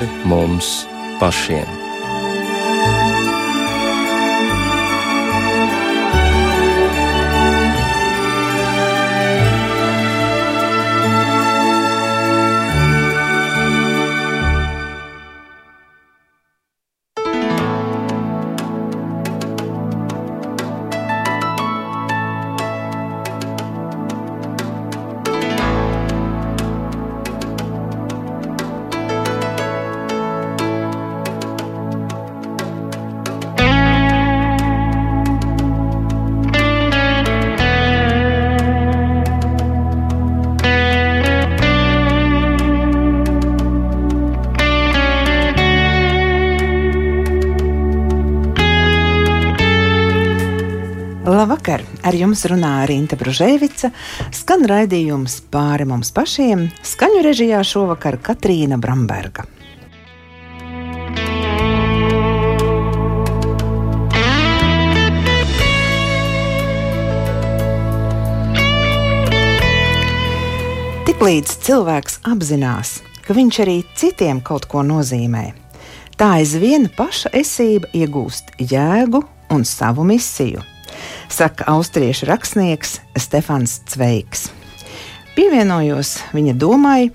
pāri mums pašiem. Jums runā Rīta Brunēvica. Skan raidījums pāri mums pašiem. Skaņu režijā šovakar Katrīna Bramberga. Tiklīdz cilvēks apzinās, ka viņš arī citiem kaut ko nozīmē, tā aizvien paša esība iegūst jēgu un savu misiju saka austriešu rakstnieks Stefans Cveigs. Pievienojos viņa domai,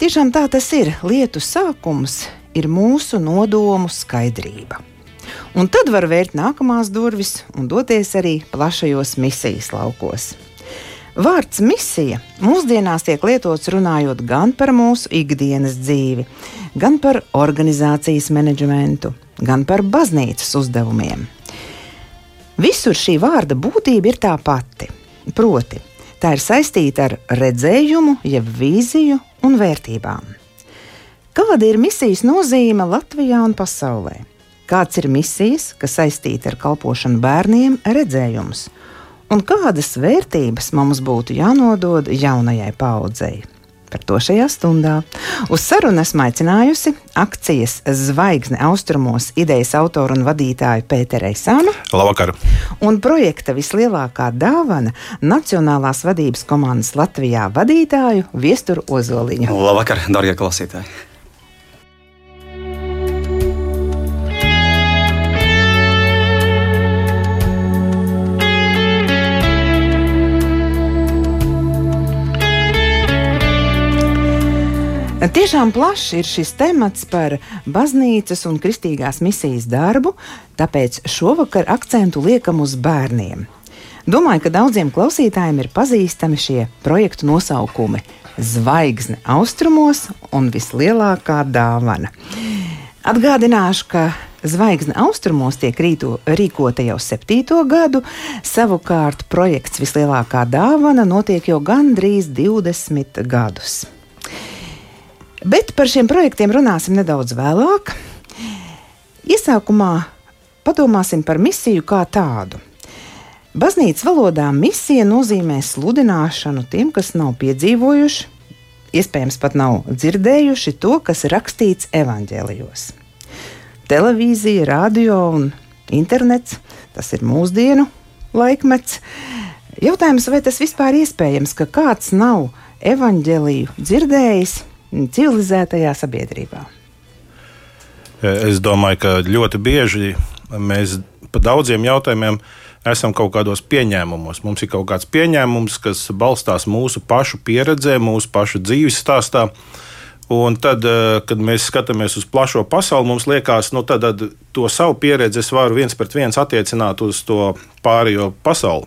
tiešām tā tas ir. Lietu sākums ir mūsu nodomu skaidrība. Un tad var vērt nākamās durvis un doties arī plašajos misijas laukos. Vārds misija mūsdienās tiek lietots runājot gan par mūsu ikdienas dzīvi, gan par organizācijas menedžmentu, gan par baznīcas uzdevumiem. Visur šī vārda būtība ir tā pati. Proti, tā ir saistīta ar redzējumu, jeb vīziju un vērtībām. Kāda ir misijas nozīme Latvijā un pasaulē? Kāds ir misijas, kas saistīta ar kalpošanu bērniem, redzējums, un kādas vērtības mums būtu jānodod jaunajai paudzei? Par to šajā stundā. Uz sarunu esmu aicinājusi akcijas Zvaigzne austrumos idejas autoru un vadītāju Pēteru Eisānu. Labvakar! Un projekta vislielākā dāvana Nacionālās vadības komandas Latvijā vadītāju Viesturu Ozoliņu. Labvakar, darbie klausītāji! Tiešām plašs ir šis temats par baznīcas un kristīgās misijas darbu, tāpēc šovakar akcentu liekam uz bērniem. Domāju, ka daudziem klausītājiem ir pazīstami šie projektu nosaukumi - Zvaigzne austrumos un vislielākā dāvana. Atgādināšu, ka Zvaigzne austrumos tiek rīto, rīkota jau septīto gadu, savukārt projekts Vislielākā dāvana notiek jau gandrīz 20 gadus. Bet par šiem projektiem runāsim nedaudz vēlāk. Iesākumā padomāsim par misiju kā tādu. Baznīcas valodā misija nozīmē sludināšanu tiem, kas nav piedzīvojuši, iespējams, pat nav dzirdējuši to, kas ir rakstīts evaņģēlijos. Televīzija, radio un internets - tas ir mūsdienu laikmets. Jautājums, vai tas vispār iespējams, ka kāds nav evaņģēliju dzirdējis, civilizētajā sabiedrībā? Es domāju, ka ļoti bieži mēs par daudziem jautājumiem esam kaut kādos pieņēmumos. Mums ir kaut kāds pieņēmums, kas balstās mūsu pašu pieredzē, mūsu pašu dzīves stāstā. Un tad, eh, kad mēs skatāmies uz plašo pasauli, mums liekas, ka nu, to savu pieredzi es varu viens pret viens attiecināt uz to pārējo pasauli.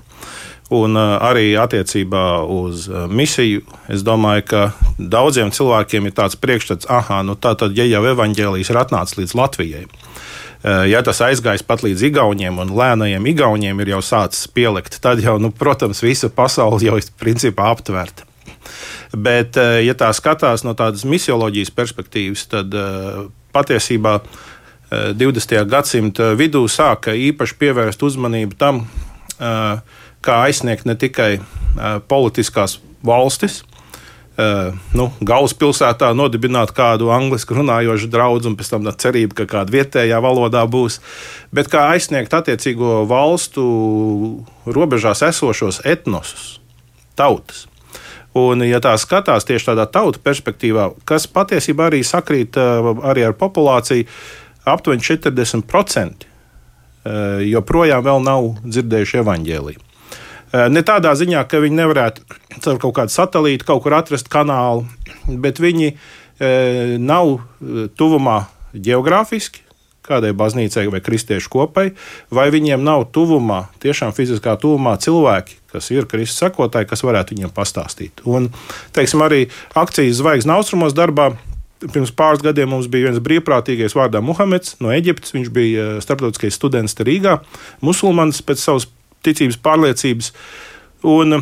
Un uh, arī attiecībā uz uh, misiju, es domāju, ka daudziem cilvēkiem ir tāds priekšstats, ah, nu tā tad, ja jau evaņģēlijas ir atnācis līdz Latvijai, uh, ja tas aizgājis pat līdz Igauniem un lēnajiem Igauniem ir jau sācis pielikt, tad jau, nu, protams, visa pasaule jau ir principā aptverta. Bet, ja tā skatās no tādas misioloģijas perspektīvas, tad patiesībā 20. gadsimta vidū sāka īpaši pievērst uzmanību tam, kā aizsniegt ne tikai politiskās valstis, nu, galvaspilsētā nodibināt kādu angļuiski runājošu draugu, un pēc tam cerība, ka kāda vietējā valodā būs, bet kā aizsniegt attiecīgo valstu robežās esošos etnosus, tautas. Un, ja tā skatās tieši tādā tautu perspektīvā, kas patiesībā arī sakrīt arī ar populāciju, aptuveni 40% joprojām nav dzirdējuši evaņģēliju. Ne tādā ziņā, ka viņi nevarētu caur kaut kādu satelītu kaut kur atrast kanālu, bet viņi nav tuvumā geogrāfiski, kādai baznīcai vai kristiešu kopai, vai viņiem nav tuvumā, tiešām fiziskā tuvumā cilvēki, kas ir Kristus sekotāji, kas varētu viņiem pastāstīt. Un, teiksim, arī akcijas Zvaigznes austrumos darbā. Pirms pāris gadiem mums bija viens brīvprātīgais vārdā Muhameds no Eģiptes. Viņš bija eh, starptautiskais students Rīgā, musulmanis pēc savas ticības pārliecības. Un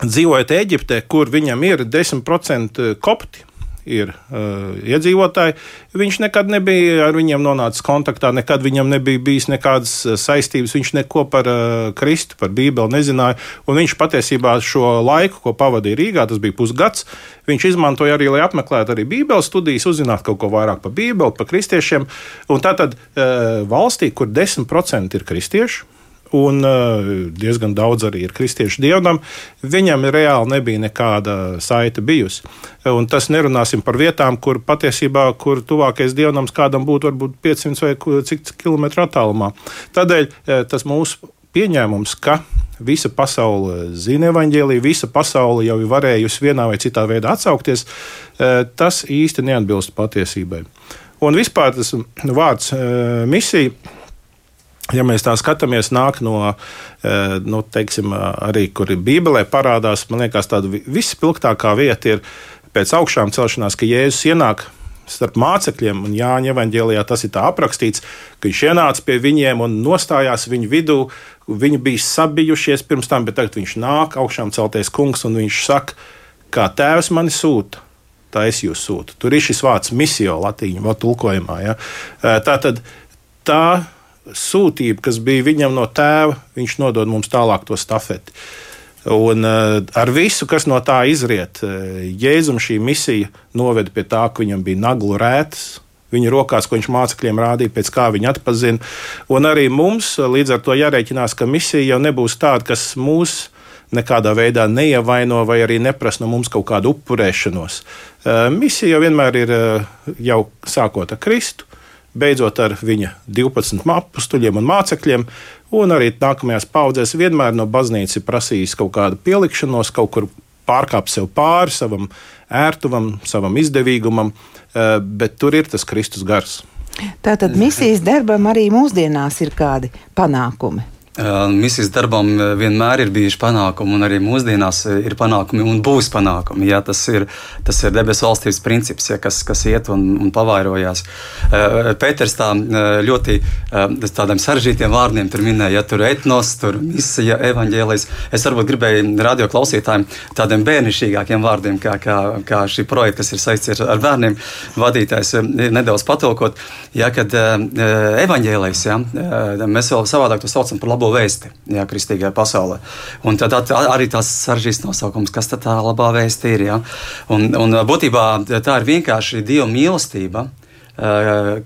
dzīvojot Eģiptē, kur viņam ir 10% kopti, ir uh, iedzīvotāji. Viņš nekad nebija ar viņiem nonācis kontaktā, nekad viņam nebija bijis nekādas uh, saistības. Viņš neko par uh, Kristu, par Bībeli nezināja. Un viņš patiesībā šo laiku, ko pavadīja Rīgā, tas bija pusgads, viņš izmantoja arī, lai apmeklētu arī Bībeles studijas, uzzinātu kaut ko vairāk par Bībeli, par kristiešiem. Un tātad uh, valstī, kur 10% ir kristieši, un uh, diezgan daudz arī ir kristiešu dievnam, viņam reāli nebija nekāda saita bijusi. Un tas nerunāsim par vietām, kur patiesībā, kur tuvākais dievnams kādam būtu varbūt 500 vai cik kilometru attālumā. Tādēļ uh, tas mūsu pieņēmums, ka visa pasaule zina evaņģēlīju, visa pasaule jau ir varējusi vienā vai citā veidā atsaukties, uh, tas īsti neatbilst patiesībai. Un vispār tas vārds misija Ja mēs tā skatāmies, nāk no, eh, nu, teiksim, arī kur Bībelē parādās, man liekas, tāda vispilgtākā vieta ir pēc augšām celšanās, ka Jēzus ienāk starp mācekļiem, un Jāņa evanģēlijā tas ir aprakstīts, ka viņš ienāca pie viņiem un nostājās viņu vidū. Viņi bija sabijušies pirms tam, bet tagad viņš nāk augšām celties kungs, un viņš saka, kā tēvs mani sūta. Tā es jūs sūtu. Tur ir šis vārds misio latīņu tulkojumā. Ja? Eh, tā tad tā sūtība, kas bija viņam no tēva, viņš nodod mums tālāk to stafeti. Un uh, ar visu, kas no tā izriet, uh, Jēzum šī misija noveda pie tā, ka viņam bija naglu rētas. Viņa rokās, ko viņš mācekļiem rādīja, pēc kā viņi atpazina. Un arī mums līdz ar to jārēķinās, ka misija jau nebūs tāda, kas mūs nekādā veidā neievaino vai arī neprasa no mums kaut kādu upurēšanos. Misija jau vienmēr ir jau sākot ar Kristu, beidzot ar viņa 12 apstuļiem un mācekļiem, un arī nākamajās paudzēs vienmēr no baznīcas ir prasījis kaut kādu pielikšanos, kaut kur pārkāpt sev pāri savam ērtuvam, savam izdevīgumam, eh, bet tur ir tas Kristus gars. Tātad misijas darbam arī mūsdienās ir kādi panākumi. Misijas darbam vienmēr ir bijuši panākumi, un arī mūsdienās ir panākumi un būs panākumi. Jā, tas, ir, tas ir debesu valstības princips, jā, kas, kas iet un, un pavairojās. Pēters tā ļoti tādiem sarežģītiem vārdiem tur minēja, ja tur etnos, tur misija, evaņģēlijas. Es varbūt gribēju radio klausītājiem tādiem bērnišķīgākiem vārdiem, kā, kā, kā šī projekta, kas ir saistīts ar bērniem, vadītājs nedaudz patulkot. Ja, kad evaņģēlijas, ja, mēs vēl savādāk to saucam par labu labo vēsti jā, kristīgajā pasaulē. Un tad arī tas sarežģīts nosaukums, kas tā labā vēsti ir. Jā. Un, un būtībā tā ir vienkārši Dieva mīlestība,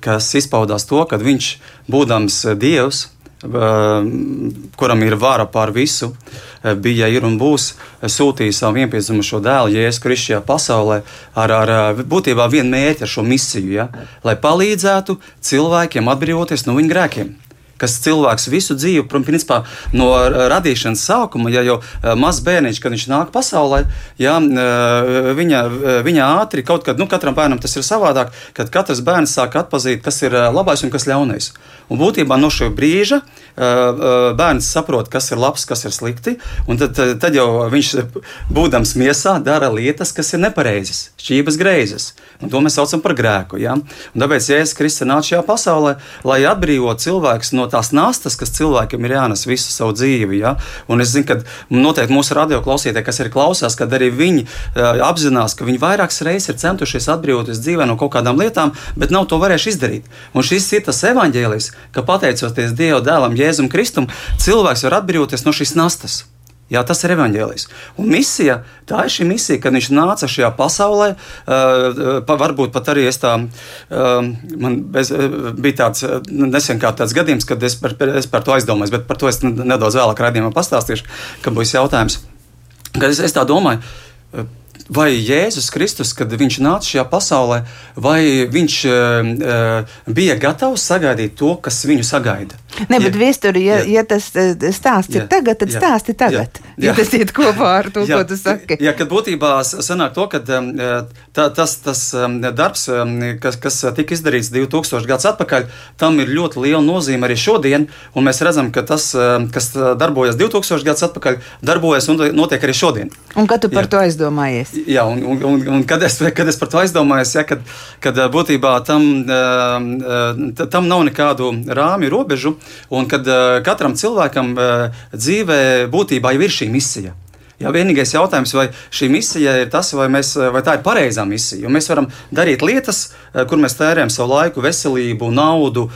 kas izpaudās to, ka viņš, būdams Dievs, kuram ir vara pār visu, bija, ir un būs sūtījis savu vienpiedzimušo dēlu, Jēzus Kristus šajā pasaulē, ar, ar būtībā vienu mērķi, ar šo misiju, ja, lai palīdzētu cilvēkiem atbrīvoties no viņu grēkiem kas cilvēks visu dzīvi, principā, no radīšanas sākuma, ja jau mazs bērniņš, kad viņš nāk pasaulē, ja, viņa, viņa ātri kaut kad, nu, katram bērnam tas ir savādāk, kad katrs bērns sāk atpazīt, kas ir labais un kas ļaunais. Un būtībā no šī brīža bērns saprot, kas ir labs, kas ir slikti, un tad, tad jau viņš, būdams miesā, dara lietas, kas ir nepareizas, šķības greizes. Un to mēs saucam par grēku. Ja? Un tāpēc Jēzus Kristus nāca šajā pasaulē, lai atbrīvotu cilvēkus no tās nastas, kas cilvēkiem ir jānes visu savu dzīvi. Ja? Un es zinu, ka noteikti mūsu radio klausītāji, kas ir klausās, kad arī viņi uh, apzinās, ka viņi vairākas reizes ir centušies atbrīvoties dzīvē no kaut kādām lietām, bet nav to varējuši izdarīt. Un šis ir tas evaņģēlijs, ka pateicoties Dieva dēlam, Jēzum Kristum, cilvēks var atbrīvoties no šīs nastas. Jā, tas ir evanģēlijs. Un misija, tā ir šī misija, kad viņš nāca šajā pasaulē. Uh, varbūt pat arī es tā, uh, man bez, bija tāds nesen tāds gadījums, kad es par, es par to aizdomājos, bet par to es nedaudz vēlāk raidījumā pastāstīšu, kad būs jautājums. Kad es, es tā domāju, vai Jēzus Kristus, kad viņš nāca šajā pasaulē, vai viņš uh, bija gatavs sagaidīt to, kas viņu sagaida? Ne, bet viesturi, ja, ja tas stāsts ir tagad, tad stāsti tagad. Jā. Ja tas iet kopā ar to, jā, ko tu saki. Jā, kad būtībā sanāk to, ka tā, tas, tas darbs, kas, kas tika izdarīts 2000 gadus atpakaļ, tam ir ļoti liela nozīme arī šodien, un mēs redzam, ka tas, kas darbojas 2000 gadus atpakaļ, darbojas un notiek arī šodien. Un kad tu par jā. to aizdomājies? Jā, un, un, un, un kad, es, kad es par to aizdomājos, ja, kad, kad būtībā tam, tam nav nekādu rāmju robežu, un kad katram cilvēkam dzīvē būtībā jau ir šī misija. Jā, vienīgais jautājums, vai šī misija ir tas, vai, mēs, vai tā ir pareizā misija. Jo mēs varam darīt lietas, kur mēs tērējam savu laiku, veselību, naudu,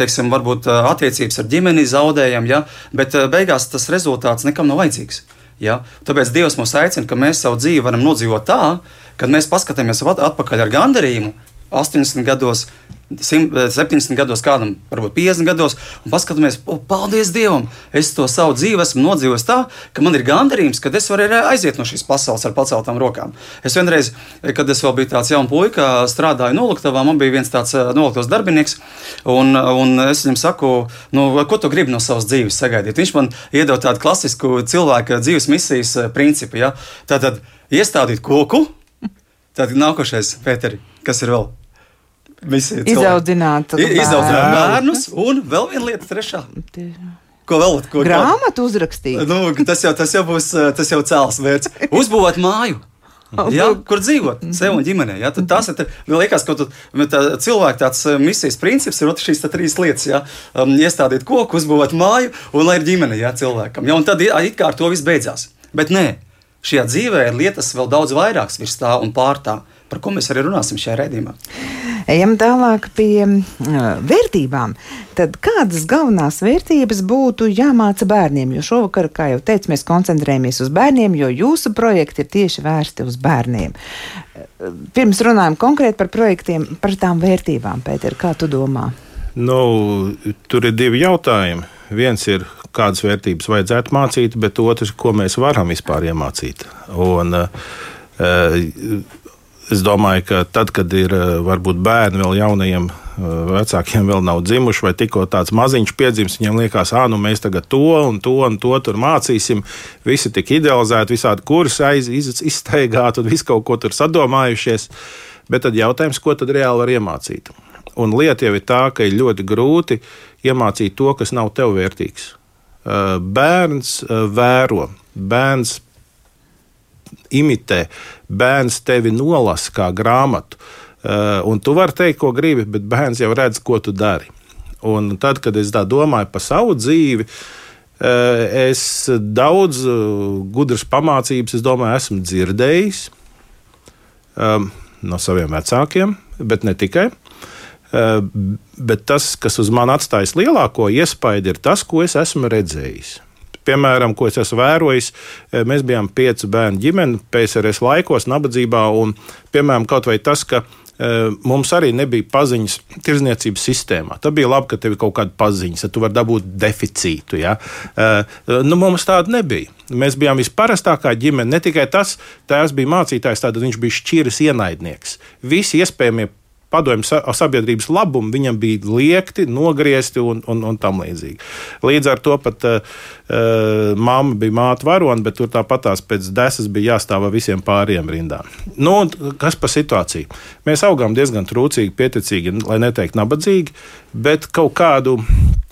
teiksim, varbūt attiecības ar ģimeni zaudējam, ja? bet beigās tas rezultāts nekam nav vajadzīgs. Ja? Tāpēc Dievs mūs aicina, ka mēs savu dzīvi varam nodzīvot tā, ka mēs paskatāmies atpakaļ ar gandarījumu 80 gados, 70 eh, gados, kādam varbūt 50 gados, un paskatāmies, o, paldies Dievam, es to savu dzīvi esmu nodzīvojis tā, ka man ir gandarījums, ka es varu aiziet no šīs pasaules ar paceltām rokām. Es vienreiz, eh, kad es vēl biju tāds jauns puika, strādāju noliktavā, man bija viens tāds eh, noliktavas darbinieks, un, un es viņam saku, nu, ko tu gribi no savas dzīves sagaidīt. Viņš man iedod tādu klasisku cilvēka dzīves misijas principu. Ja? Tātad iestādīt koku, tad nākošais, Pēteri, kas ir vēl? Izaudzināt, bērnus, un vēl viena lieta, trešā. Ko vēl? Ko, Grāmatu uzrakstīt. Nu, tas, jau, tas jau būs tas jau cēls vērts. Uzbūvēt māju. Ja, kur dzīvot? Sev un ģimenē. Ja? Tas ir liekas, ka tā, cilvēka tāds misijas princips ir šīs trīs lietas. Ja? Um, iestādīt koku, uzbūvēt māju un lai ir ģimene ja, cilvēkam. Ja? Un tad it kā ar to viss beidzās. Bet nē, šajā dzīvē ir lietas vēl daudz vairākas virs tā un pār tā, par ko mēs arī runāsim šajā redzējumā. Ejam tālāk pie uh, vērtībām. Tad kādas galvenās vērtības būtu jāmāca bērniem? Jo šovakar, kā jau teicu, mēs koncentrējamies uz bērniem, jo jūsu projekti ir tieši vērsti uz bērniem. Pirms runājam konkrēti par projektiem, par tām vērtībām, Pēter, kā tu domā? Nu, tur ir divi jautājumi. Viens ir, kādas vērtības vajadzētu mācīt, bet otrs, ko mēs varam vispār iemācīt. Un, uh, Es domāju, ka tad, kad ir eh, varbūt bērni vēl jaunajiem eh, vecākiem vēl nav dzimuši, vai tikko tāds maziņš piedzimis, viņiem liekas, ah, nu mēs tagad to un to un to tur mācīsim. Visi tik idealizēti, visādi kursi aiz, iz, izteigāti un visu kaut ko tur sadomājušies. Bet tad jautājums, ko tad reāli var iemācīt? Un lieta jau ir tā, ka ir ļoti grūti iemācīt to, kas nav tev vērtīgs. Eh, bērns vēro, bērns imitē, bērns tevi nolasa kā grāmatu. Uh, un tu vari teikt, ko gribi, bet bērns jau redz, ko tu dari. Un tad, kad es domāju par savu dzīvi, uh, es daudz uh, gudras pamācības, domāju, esmu dzirdējis um, no saviem vecākiem, bet ne tikai. Bet tas, kas uz mani atstājis lielāko iespaidu, ir tas, ko es esmu redzējis piemēram, ko es esmu vērojis, eh, mēs bijām piecu bērnu ģimene PSRS laikos, nabadzībā, un, piemēram, kaut vai tas, ka eh, mums arī nebija paziņas tirzniecības sistēmā. Tā bija labi, ka tev ir kaut kāda paziņa, tad tu vari dabūt deficītu. Ja? Eh, nu, mums tāda nebija. Mēs bijām visparastākā ģimene. Ne tikai tas, tēvs bija mācītājs, tad viņš bija šķiras ienaidnieks. Visi iespējamie padomju sabiedrības labumu viņam bija liekti, nogriezti un, un, un tam līdzīgi. Līdz ar to pat uh, mamma bija māte varona, bet tur tāpatās pēc desas bija jāstāv visiem pāriem rindām. Nu, kas par situāciju? Mēs augām diezgan trūcīgi, pieticīgi, lai neteikt nabadzīgi, bet kaut kādu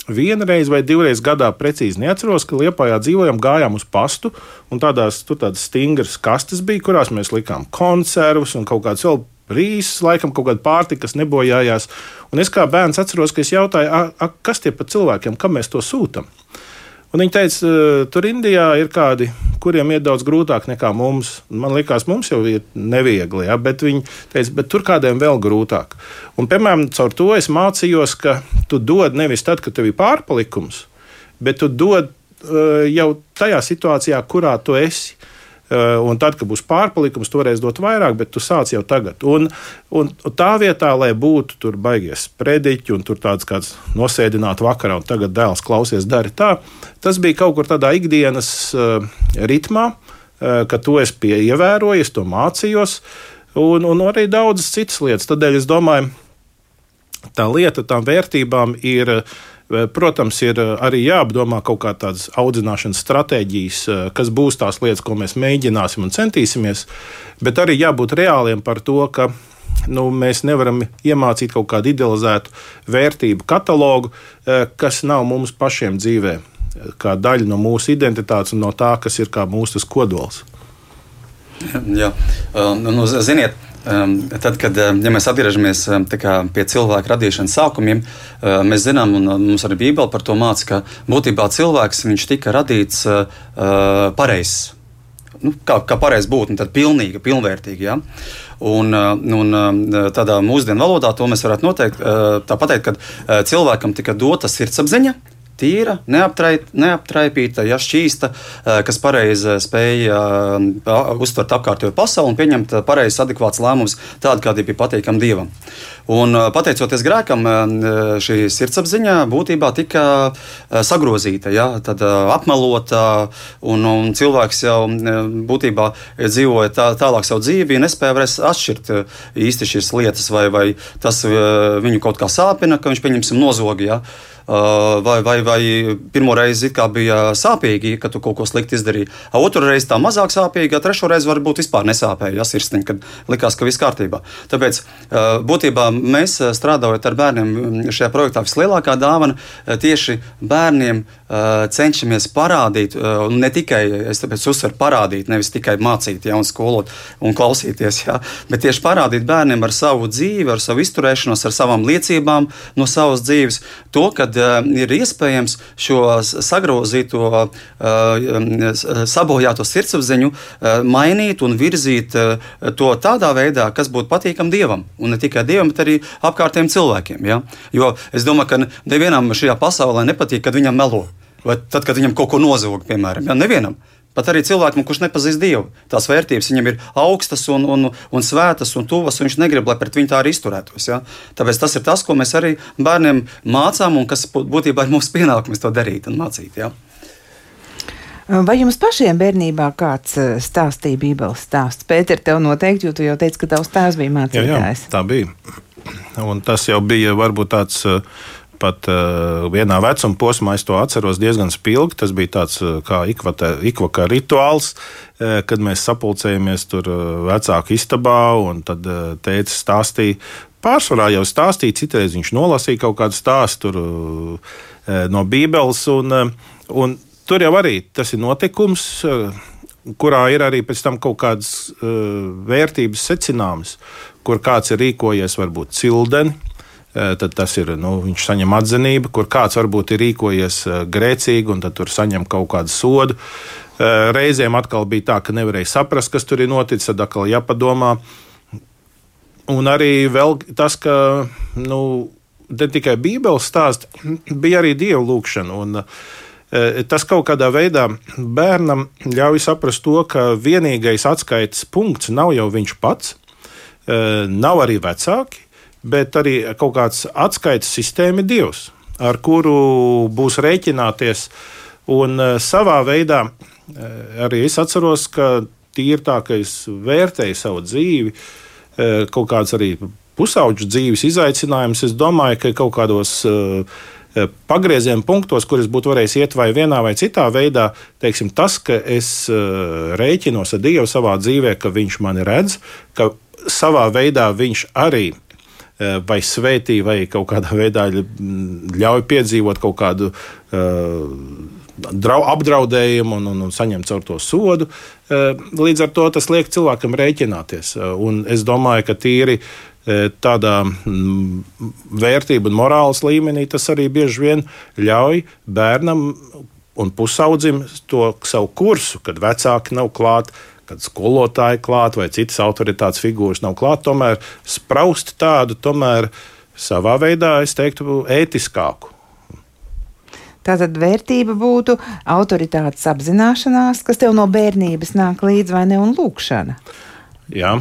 vienreiz vai divreiz gadā precīzi neatceros, ka Lietpājā dzīvojām, gājām uz pastu, un tādās, tādas stingras kastes bija, kurās mēs likām konservus un kaut kādas vēl rīsus, laikam kaut kāda pārtika, kas nebojājās. Un es kā bērns atceros, ka es jautāju, a, a, kas tie par cilvēkiem, kam mēs to sūtām. Un viņi teica, tur Indijā ir kādi, kuriem ir daudz grūtāk nekā mums. Man liekas, mums jau ir neviegli, ja, bet viņi teica, bet tur kādiem vēl grūtāk. Un, piemēram, caur to es mācījos, ka tu dod nevis tad, kad tev ir pārpalikums, bet tu dod uh, jau tajā situācijā, kurā tu esi. Eh, un tad, kad būs pārpalikums, toreiz dot vairāk, bet tu sāc jau tagad. Un, un tā vietā, lai būtu tur baigies sprediķi un tur tāds kāds nosēdināt vakarā, un tagad dēls klausies, dari tā, tas bija kaut kur tādā ikdienas uh, ritmā. ka to es ievēroju, es to mācījos, un, un arī daudzas citas lietas. Tādēļ es domāju, tā lieta, tām vērtībām ir. Protams, ir arī jāapdomā kaut kā tādas audzināšanas stratēģijas, kas būs tās lietas, ko mēs mēģināsim un centīsimies, bet arī jābūt reāliem par to, ka nu, mēs nevaram iemācīt kaut kādu idealizētu vērtību katalogu, kas nav mums pašiem dzīvē kā daļa no mūsu identitātes un no tā, kas ir mūsu kodols. Jā, um, nu, ziniet, tad, kad um, ja mēs atgriežamies kā, pie cilvēka radīšanas sākumiem, uh, mēs zinām, un uh, mums arī Bībele par to māca, ka būtībā cilvēks tika radīts uh, pareizs. Nu, kā kā pareizi būt, tad pilnīga, pilnvērtīga. Ja? Un, un tādā mūsdienu valodā to mēs varētu noteikt, tā pateikt, ka cilvēkam tika dota sirdsapziņa, tīra, neaptraip, neaptraipīta, ja šķīsta, eh, kas pareizi spēja uh, uztvert apkārtējo pasauli un pieņemt pareizs, adekvāts lēmums, tādu, kādi bija patīkami dievam. Un, pateicoties grēkam, šī sirdsapziņa būtībā tika sagrozīta, ja, tad, apmelota, un, un cilvēks jau būtībā dzīvoja tā, tālāk savu dzīvi, nespēja vairs atšķirt īsti šīs lietas, vai, vai tas viņu kaut kā sāpina, ka viņš pieņemsim nozogi. Ja. Vai, vai, vai pirmo reizi bija sāpīgi, ka tu kaut ko slikti izdarīji, otru reizi tā mazāk sāpīgi, a trešo reizi varbūt vispār nesāpēja, ja sirsniņa, kad likās, ka viss kārtībā. Tāpēc būtībā mēs strādājot ar bērniem šajā projektā vislielākā dāvana tieši bērniem cenšamies parādīt, un ne tikai es tāpēc uzsveru parādīt, nevis tikai mācīt, ja, un skolot un klausīties, ja, bet tieši parādīt bērniem ar savu dzīvi, ar savu izturēšanos, ar savām liecībām no savas dzīves, to, ka ir iespējams šo sagrozīto, sabojāto sirdsapziņu mainīt un virzīt to tādā veidā, kas būtu patīkam Dievam. Un ne tikai Dievam, bet arī apkārtējiem cilvēkiem. Ja? Jo es domāju, ka nevienam šajā pasaulē nepatīk, kad viņam melo. Vai tad, kad viņam kaut ko nozog, piemēram, ja? nevienam. Pat arī cilvēkam, kurš nepazīst Dievu, tās vērtības viņam ir augstas un, un, un svētas un tuvas, un viņš negrib, lai pret viņu tā arī izturētos. Ja? Tāpēc tas ir tas, ko mēs arī bērniem mācām, un kas būtībā ir mūsu pienākums to darīt un mācīt. Ja? Vai jums pašiem bērnībā kāds eh, stāstīja Bībeles stāsts? Pēter, tev noteikti, jo tu jau teici, ka tavs tēvs bija mācītājs. Jā, jā, tā bija. Un tas jau bija varbūt tāds uh, pat uh, vienā vecuma posmā es to atceros diezgan spilgti. Tas bija tāds uh, kā ikvata, ikvaka rituāls, uh, kad mēs sapulcējamies tur vecāku istabā un tad uh, teica stāstīja. Pārsvarā jau stāstīja, citreiz viņš nolasīja kaut kādu stāstu tur, no Bībeles. Un, un tur jau arī tas ir notikums, kurā ir arī pēc tam kaut kādas vērtības secinājumas, kur kāds ir rīkojies varbūt cildeni Eh, tad tas ir, nu, viņš saņem atzinību, kur kāds varbūt ir rīkojies eh, grēcīgi, un tad tur saņem kaut kādu sodu. Eh, reizēm atkal bija tā, ka nevarēja saprast, kas tur ir noticis, tad atkal jāpadomā. Un arī tas, ka nu, ne tikai Bībeles stāsts, bija arī dievu lūgšana. Un, Tas kaut kādā veidā bērnam ļauj saprast to, ka vienīgais atskaites punkts nav jau viņš pats, nav arī vecāki, bet arī kaut kāds atskaites sistēma ir Dievs, ar kuru būs rēķināties. Un eh, savā veidā eh, arī es atceros, ka tīri tā, ka es vērtēju savu dzīvi, eh, kaut kāds arī pusauģu dzīves izaicinājums. Es domāju, ka kaut kādos pagrieziena punktos, kur es būtu varējis iet vai vienā vai citā veidā, teiksim, tas, ka es rēķinos ar Dievu savā dzīvē, ka Viņš mani redz, ka savā veidā Viņš arī vai svētī, vai kaut kādā veidā ļauj piedzīvot kaut kādu uh, apdraudējumu un, un, un saņemt caur to sodu. Uh, līdz ar to tas liek cilvēkam rēķināties. Un es domāju, ka tīri tādā mm, vērtību un morāles līmenī tas arī bieži vien ļauj bērnam un pusaudzim to savu kursu, kad vecāki nav klāti kad skolotāji klāt vai citas autoritātes figūras nav klāt, tomēr spraust tādu, tomēr savā veidā, es teiktu, ētiskāku. Tātad vērtība būtu autoritātes apzināšanās, kas tev no bērnības nāk līdzi, vai ne, un lūkšana. Jā.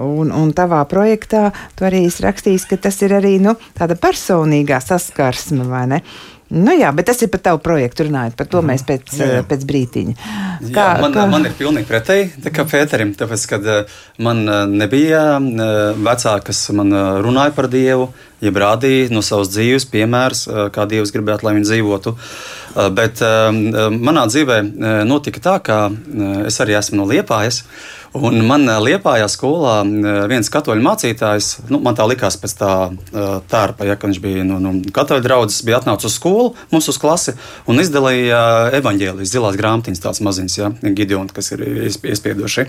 Un, un tavā projektā tu arī rakstījis, ka tas ir arī nu, tāda personīgā saskarsme, vai ne? Nu jā, bet tas ir par tavu projektu runājot. Par to mēs pēc, jā, jā. pēc brītiņa. Kā, jā, man, kā... man ir pilnīgi pretēji kā Pēterim, tāpēc, kad man nebija vecāki, kas man runāja par Dievu, jeb rādīja no savas dzīves piemērs, kā Dievs gribētu, lai viņi dzīvotu. Bet manā dzīvē notika tā, ka es arī esmu no Liepājas. Un man Liepājā skolā viens katoļu mācītājs, nu, man tā likās pēc tā tērpa, ja, ka viņš bija no, no katoļu draudzes, bija atnācis uz skolu, mums uz klasi un izdalīja evaņģēlijas zilās grāmatiņas, tāds maziņas, ja, Gideon, kas ir iespiedoši.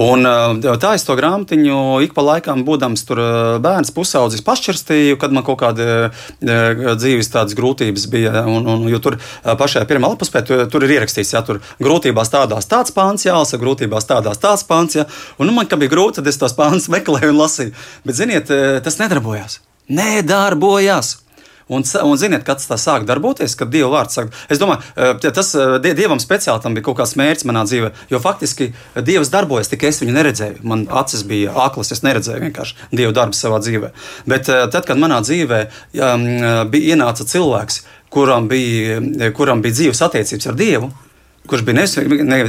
Un tā es to grāmatiņu ik pa laikam, būdams tur bērns pusaudzis, pašķirstīju, kad man kaut kāda dzīves tādas grūtības bija, un, un jo tur pašajā pirmā lapuspē tur, tur ir ierakstīts, ja tur grūtībās tādās tāds pāns jālasa, grūtībās tādās tāds pāns. Ja? Un, nu, man kā bija grūti, tad es tos pāns meklēju un lasīju. Bet, ziniet, eh, tas nedarbojās. Nedarbojās. Un, un ziniet, kad tas sāk darboties, kad Dieva vārds sāk. Es domāju, eh, tas eh, Dievam speciāli tam bija kaut kāds mērķis manā dzīvē, jo faktiski Dievs darbojas, tikai es viņu neredzēju. Man acis bija aklas, es neredzēju vienkārši Dieva darbu savā dzīvē. Bet tad, kad manā dzīvē um, bija ienāca cilvēks, kuram bija, kuram bija dzīves attiecības ar Dievu, kurš bija nevis,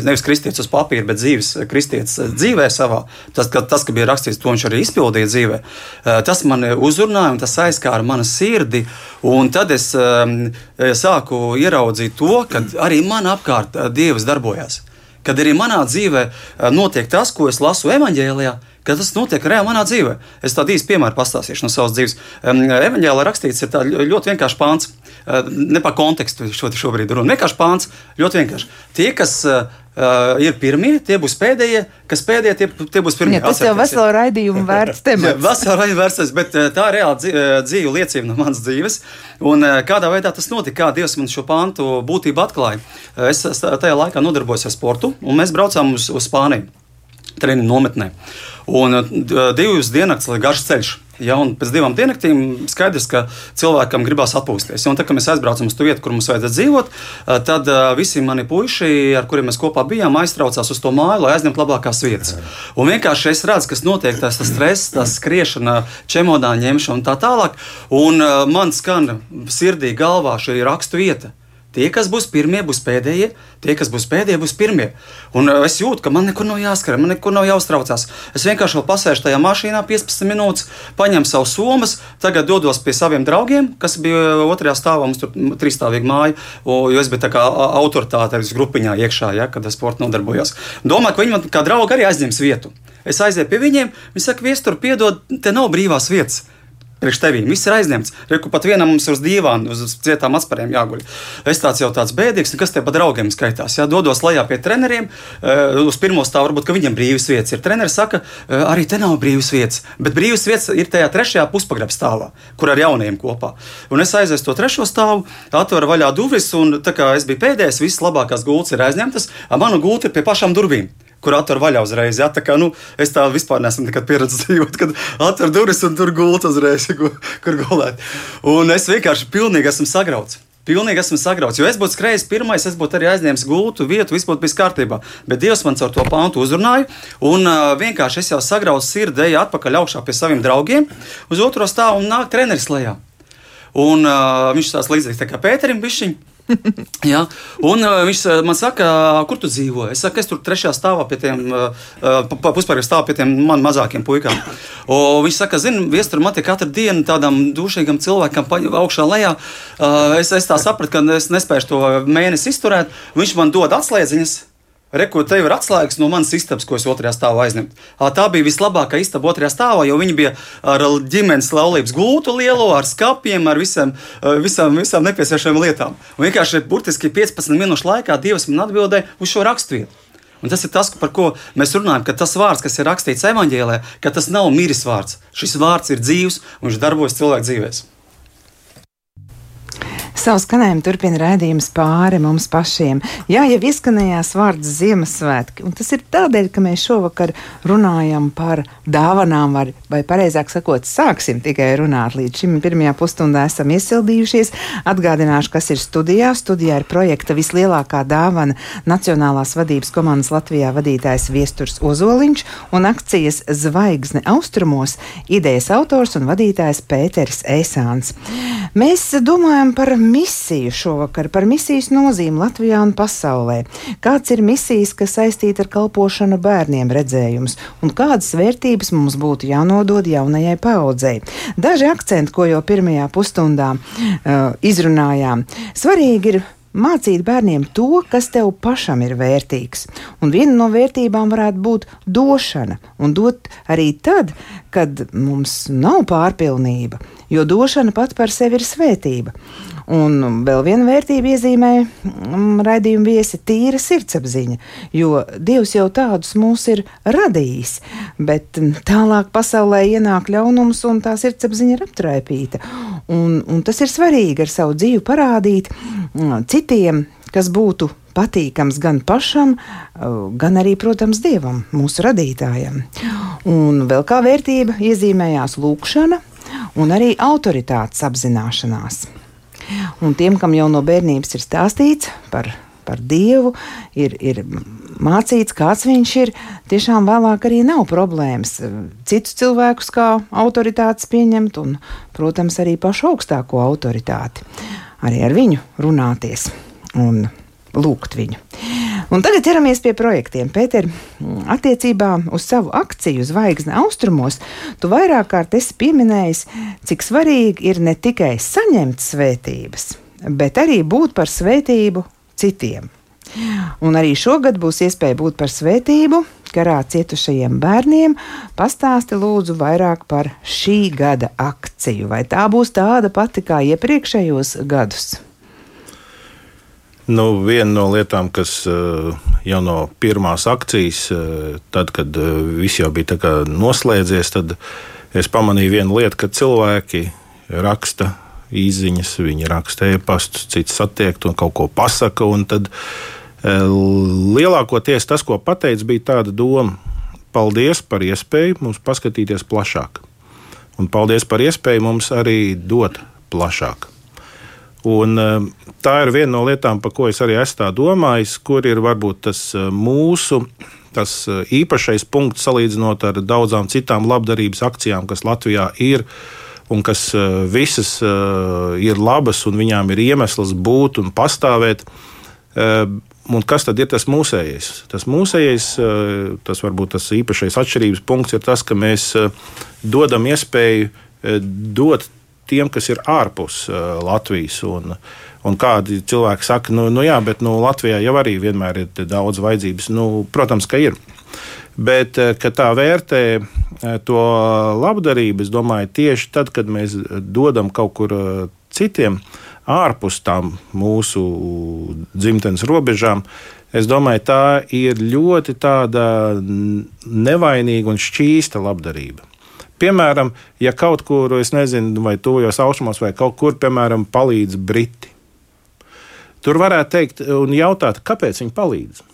nevis, kristietis uz papīra, bet dzīves kristietis dzīvē savā. Tas, ka, tas, ka bija rakstīts, to viņš arī izpildīja dzīvē. Eh, tas man uzrunāja un tas aizskāra manu sirdi. Tad es um, sāku ieraudzīt to, ka arī man apkārt eh, Dievs darbojas. Kad arī manā dzīvē notiek tas, ko es lasu evanģēlijā, ka tas notiek reāli manā dzīvē. Es tādu īstu piemēru pastāstīšu no savas dzīves. Evanģēlā rakstīts, ir ļoti vienkāršs pāns. Ne par kontekstu šo, šobrīd runa. Vienkārši pāns, ļoti vienkārši. Tie, kas Uh, ir pirmie, tie būs pēdējie, kas pēdējie, tie, tie būs pirmie. Ja, tas jau veselo raidījumu vērts temats. veselo raidījumu vērts, bet tā ir reāli dzīve liecība no manas dzīves. Un kādā veidā tas notika, kā Dievs man šo pantu būtību atklāja. Es tajā laikā nodarbojos ar sportu, un mēs braucām uz, uz Spāniju treniņu nometnē. Un divas dienas ir garš ceļš. Ja, pēc divām diennaktīm skaidrs, ka cilvēkam gribās atpūsties. Un tad, kad mēs aizbraucam uz to vietu, kur mums vajadzētu dzīvot, tad visi mani puiši, ar kuriem mēs kopā bijām, aiztraucās uz to māju, lai aizņemtu labākās vietas. Un vienkārši es redzu, kas notiek, tas, tas stress, tas skriešana, čemodāna ņemšana un tā tālāk. Un man skan sirdī galvā šī rakstu vieta. Tie, kas būs pirmie, būs pēdējie, tie, kas būs pēdējie, būs pirmie. Un uh, es jūtu, ka man nekur nav jāskrien, man nekur nav jāuztraucās. Es vienkārši pasēžu tajā mašīnā 15 minūtes, paņemu savu somas, tagad dodos pie saviem draugiem, kas bija otrajā stāvā, mums tur trīsstāvīga māja, jo es biju tā kā autoritāte grupiņā iekšā, ja, kad es sporta nodarbojos. Domāju, ka viņi man kā draugi arī aizņems vietu. Es aizēju pie viņiem, viņi saka, viestur, piedod, te nav brīvās vietas priekš tevīm. Viss ir aizņemts. Reku pat vienam mums uz dīvāna, uz cietām atspēriem jāguļ. Es tāds jau tāds bēdīgs, kas te pa draugiem skaitās. Jā, dodos lejā pie treneriem. Uh, uz pirmo stāvu varbūt viņam brīvas vietas ir. Treneris saka, uh, arī te nav brīvas vietas. Bet brīvas vietas ir tajā trešajā puspagrabā stāvā, kur ar jauniem kopā. Un es aizēju to trešo stāvu, atveru vaļā durvis, un tā kā es biju pēdējais, visas labākās gultas ir aizņemtas, manu gultu ir pie pašām durvīm kur atver vaļā uzreiz. Ja? Tā kā, nu, es tā vispār neesmu pieredzējis dzīvot, kad atver durvis un tur gulēt uzreiz, kur, kur gulēt. Un es vienkārši pilnīgi esmu sagrauts. Pilnīgi esmu sagrauts, jo es būtu skrējis pirmais, es būtu arī aizņēmis gultu vietu, viss būtu bijis kārtībā. Bet Dievs man caur to pāntu uzrunāja, un uh, vienkārši es jau sagrauzu sirdi, eju atpakaļ augšā pie saviem draugiem, uz otro stāvu un nāk treneris lejā. Un uh, viņš tās līdzīgi tā kā Pēterim bišķiņš. ja? Un uh, viņš uh, man saka, kur tu dzīvo? Es saku, es tur trešajā stāvā pie tiem uh, puspāriem stāvā pie tiem man mazākiem puikām. O, viņš saka, zini, viestur man te katru dienu tādam dušīgam cilvēkam augšā lejā. Uh, es, es tā sapratu, ka es nespēju to mēnesi izturēt. Viņš man dod atslēdziņas. Reku, te ir atslēgas no manas istabas, ko es otrajā stāvā aizņemu. Tā bija vislabākā istaba otrajā stāvā, jo viņi bija ar ģimenes laulības gultu lielo, ar skapiem, ar visam, visam, visam nepieciešamām lietām. Un vienkārši burtiski 15 minūšu laikā Dievs man atbildēja uz šo raksturvietu. Un tas ir tas, par ko mēs runājam, ka tas vārds, kas ir rakstīts evanģēlē, ka tas nav miris vārds. Šis vārds ir dzīves un viņš darbojas cilvēku dzīvēm. Savu skanējumu turpina raidījums pāri mums pašiem. Jā, jau izskanējās vārds Ziemassvētki, un tas ir tādēļ, ka mēs šovakar runājam par dāvanām, vai, vai pareizāk sakot, sāksim tikai runāt. Līdz šim pirmajā pusstundā esam iesildījušies. Atgādināšu, kas ir studijā. Studijā ir projekta vislielākā dāvana Nacionālās vadības komandas Latvijā vadītājs Viesturs Ozoliņš un akcijas Zvaigzne austrumos idejas autors un vadītājs Pēteris Eisāns. Mēs domājam par misiju šovakar, par misijas nozīmi Latvijā un pasaulē. Kāds ir misijas, kas saistīta ar kalpošanu bērniem redzējums, un kādas vērtības mums būtu jānodod jaunajai paudzei. Daži akcenti, ko jau pirmajā pusstundā uh, izrunājām, svarīgi ir Mācīt bērniem to, kas tev pašam ir vērtīgs. Un viena no vērtībām varētu būt došana, un dot arī tad, kad mums nav pārpilnība, jo došana pat par sevi ir svētība. Un vēl viena vērtība iezīmē mm, raidījuma viesi - tīra sirdsapziņa, jo Dievs jau tādus mūs ir radījis, bet mm, tālāk pasaulē ienāk ļaunums un tā sirdsapziņa ir aptraipīta. Un, un tas ir svarīgi ar savu dzīvi parādīt mm, citiem, kas būtu patīkams gan pašam, gan arī, protams, dievam, mūsu radītājam. Un vēl kā vērtība iezīmējās lūkšana un arī autoritātes apzināšanās. Un tiem, kam jau no bērnības ir stāstīts par, par Dievu, ir, ir mācīts, kāds viņš ir, tiešām vēlāk arī nav problēmas citus cilvēkus kā autoritātes pieņemt, un, protams, arī pašu augstāko autoritāti. Arī ar viņu runāties un lūgt viņu. Un tagad ķeramies pie projektiem. Pēter, attiecībā uz savu akciju Zvaigzne austrumos, tu vairāk kārt esi pieminējis, cik svarīgi ir ne tikai saņemt svētības, bet arī būt par svētību citiem. Un arī šogad būs iespēja būt par svētību karā cietušajiem bērniem. Pastāsti lūdzu vairāk par šī gada akciju. Vai tā būs tāda pati kā iepriekšējos gadus? Nu, viena no lietām, kas eh, jau no pirmās akcijas, eh, tad, kad eh, viss jau bija noslēdzies, tad es pamanīju vienu lietu, ka cilvēki raksta īsiņas, viņi raksta e-pastus, cits satiekt un kaut ko pasaka. Tad lielākoties tas, ko pateicis, bija tāda doma. Paldies par iespēju mums paskatīties plašāk. Un paldies par iespēju mums arī dot plašāk. Un, eh, tā ir viena no lietām, par ko es arī esmu domājis, kur ir varbūt tas eh, mūsu tas eh, īpašais punkts salīdzinot ar daudzām citām labdarības akcijām, kas Latvijā ir. Un kas visas ir labas, un viņām ir iemesls būt un pastāvēt. Un kas tad ir tas mūsējais? Tas mūsējais, tas varbūt tas īpašais atšķirības punkts ir tas, ka mēs dodam iespēju dot tiem, kas ir ārpus uh, Latvijas. Un, un kādi cilvēki saka, nu, nu jā, bet nu, Latvijā jau arī vienmēr ir daudz vajadzības. Nu, protams, ka ir. Bet uh, tā vērtē uh, to labdarību, es domāju, tieši tad, kad mēs dodam kaut kur citiem ārpus tām mūsu dzimtenes robežām. Es domāju, tā ir ļoti nevainīga un šķīsta labdarība. Piemēram, ja kaut kur, es nezinu, vai tuvajos austrumos, vai kaut kur, piemēram, palīdz Briti. Tur varētu teikt un jautāt, kāpēc viņi palīdz.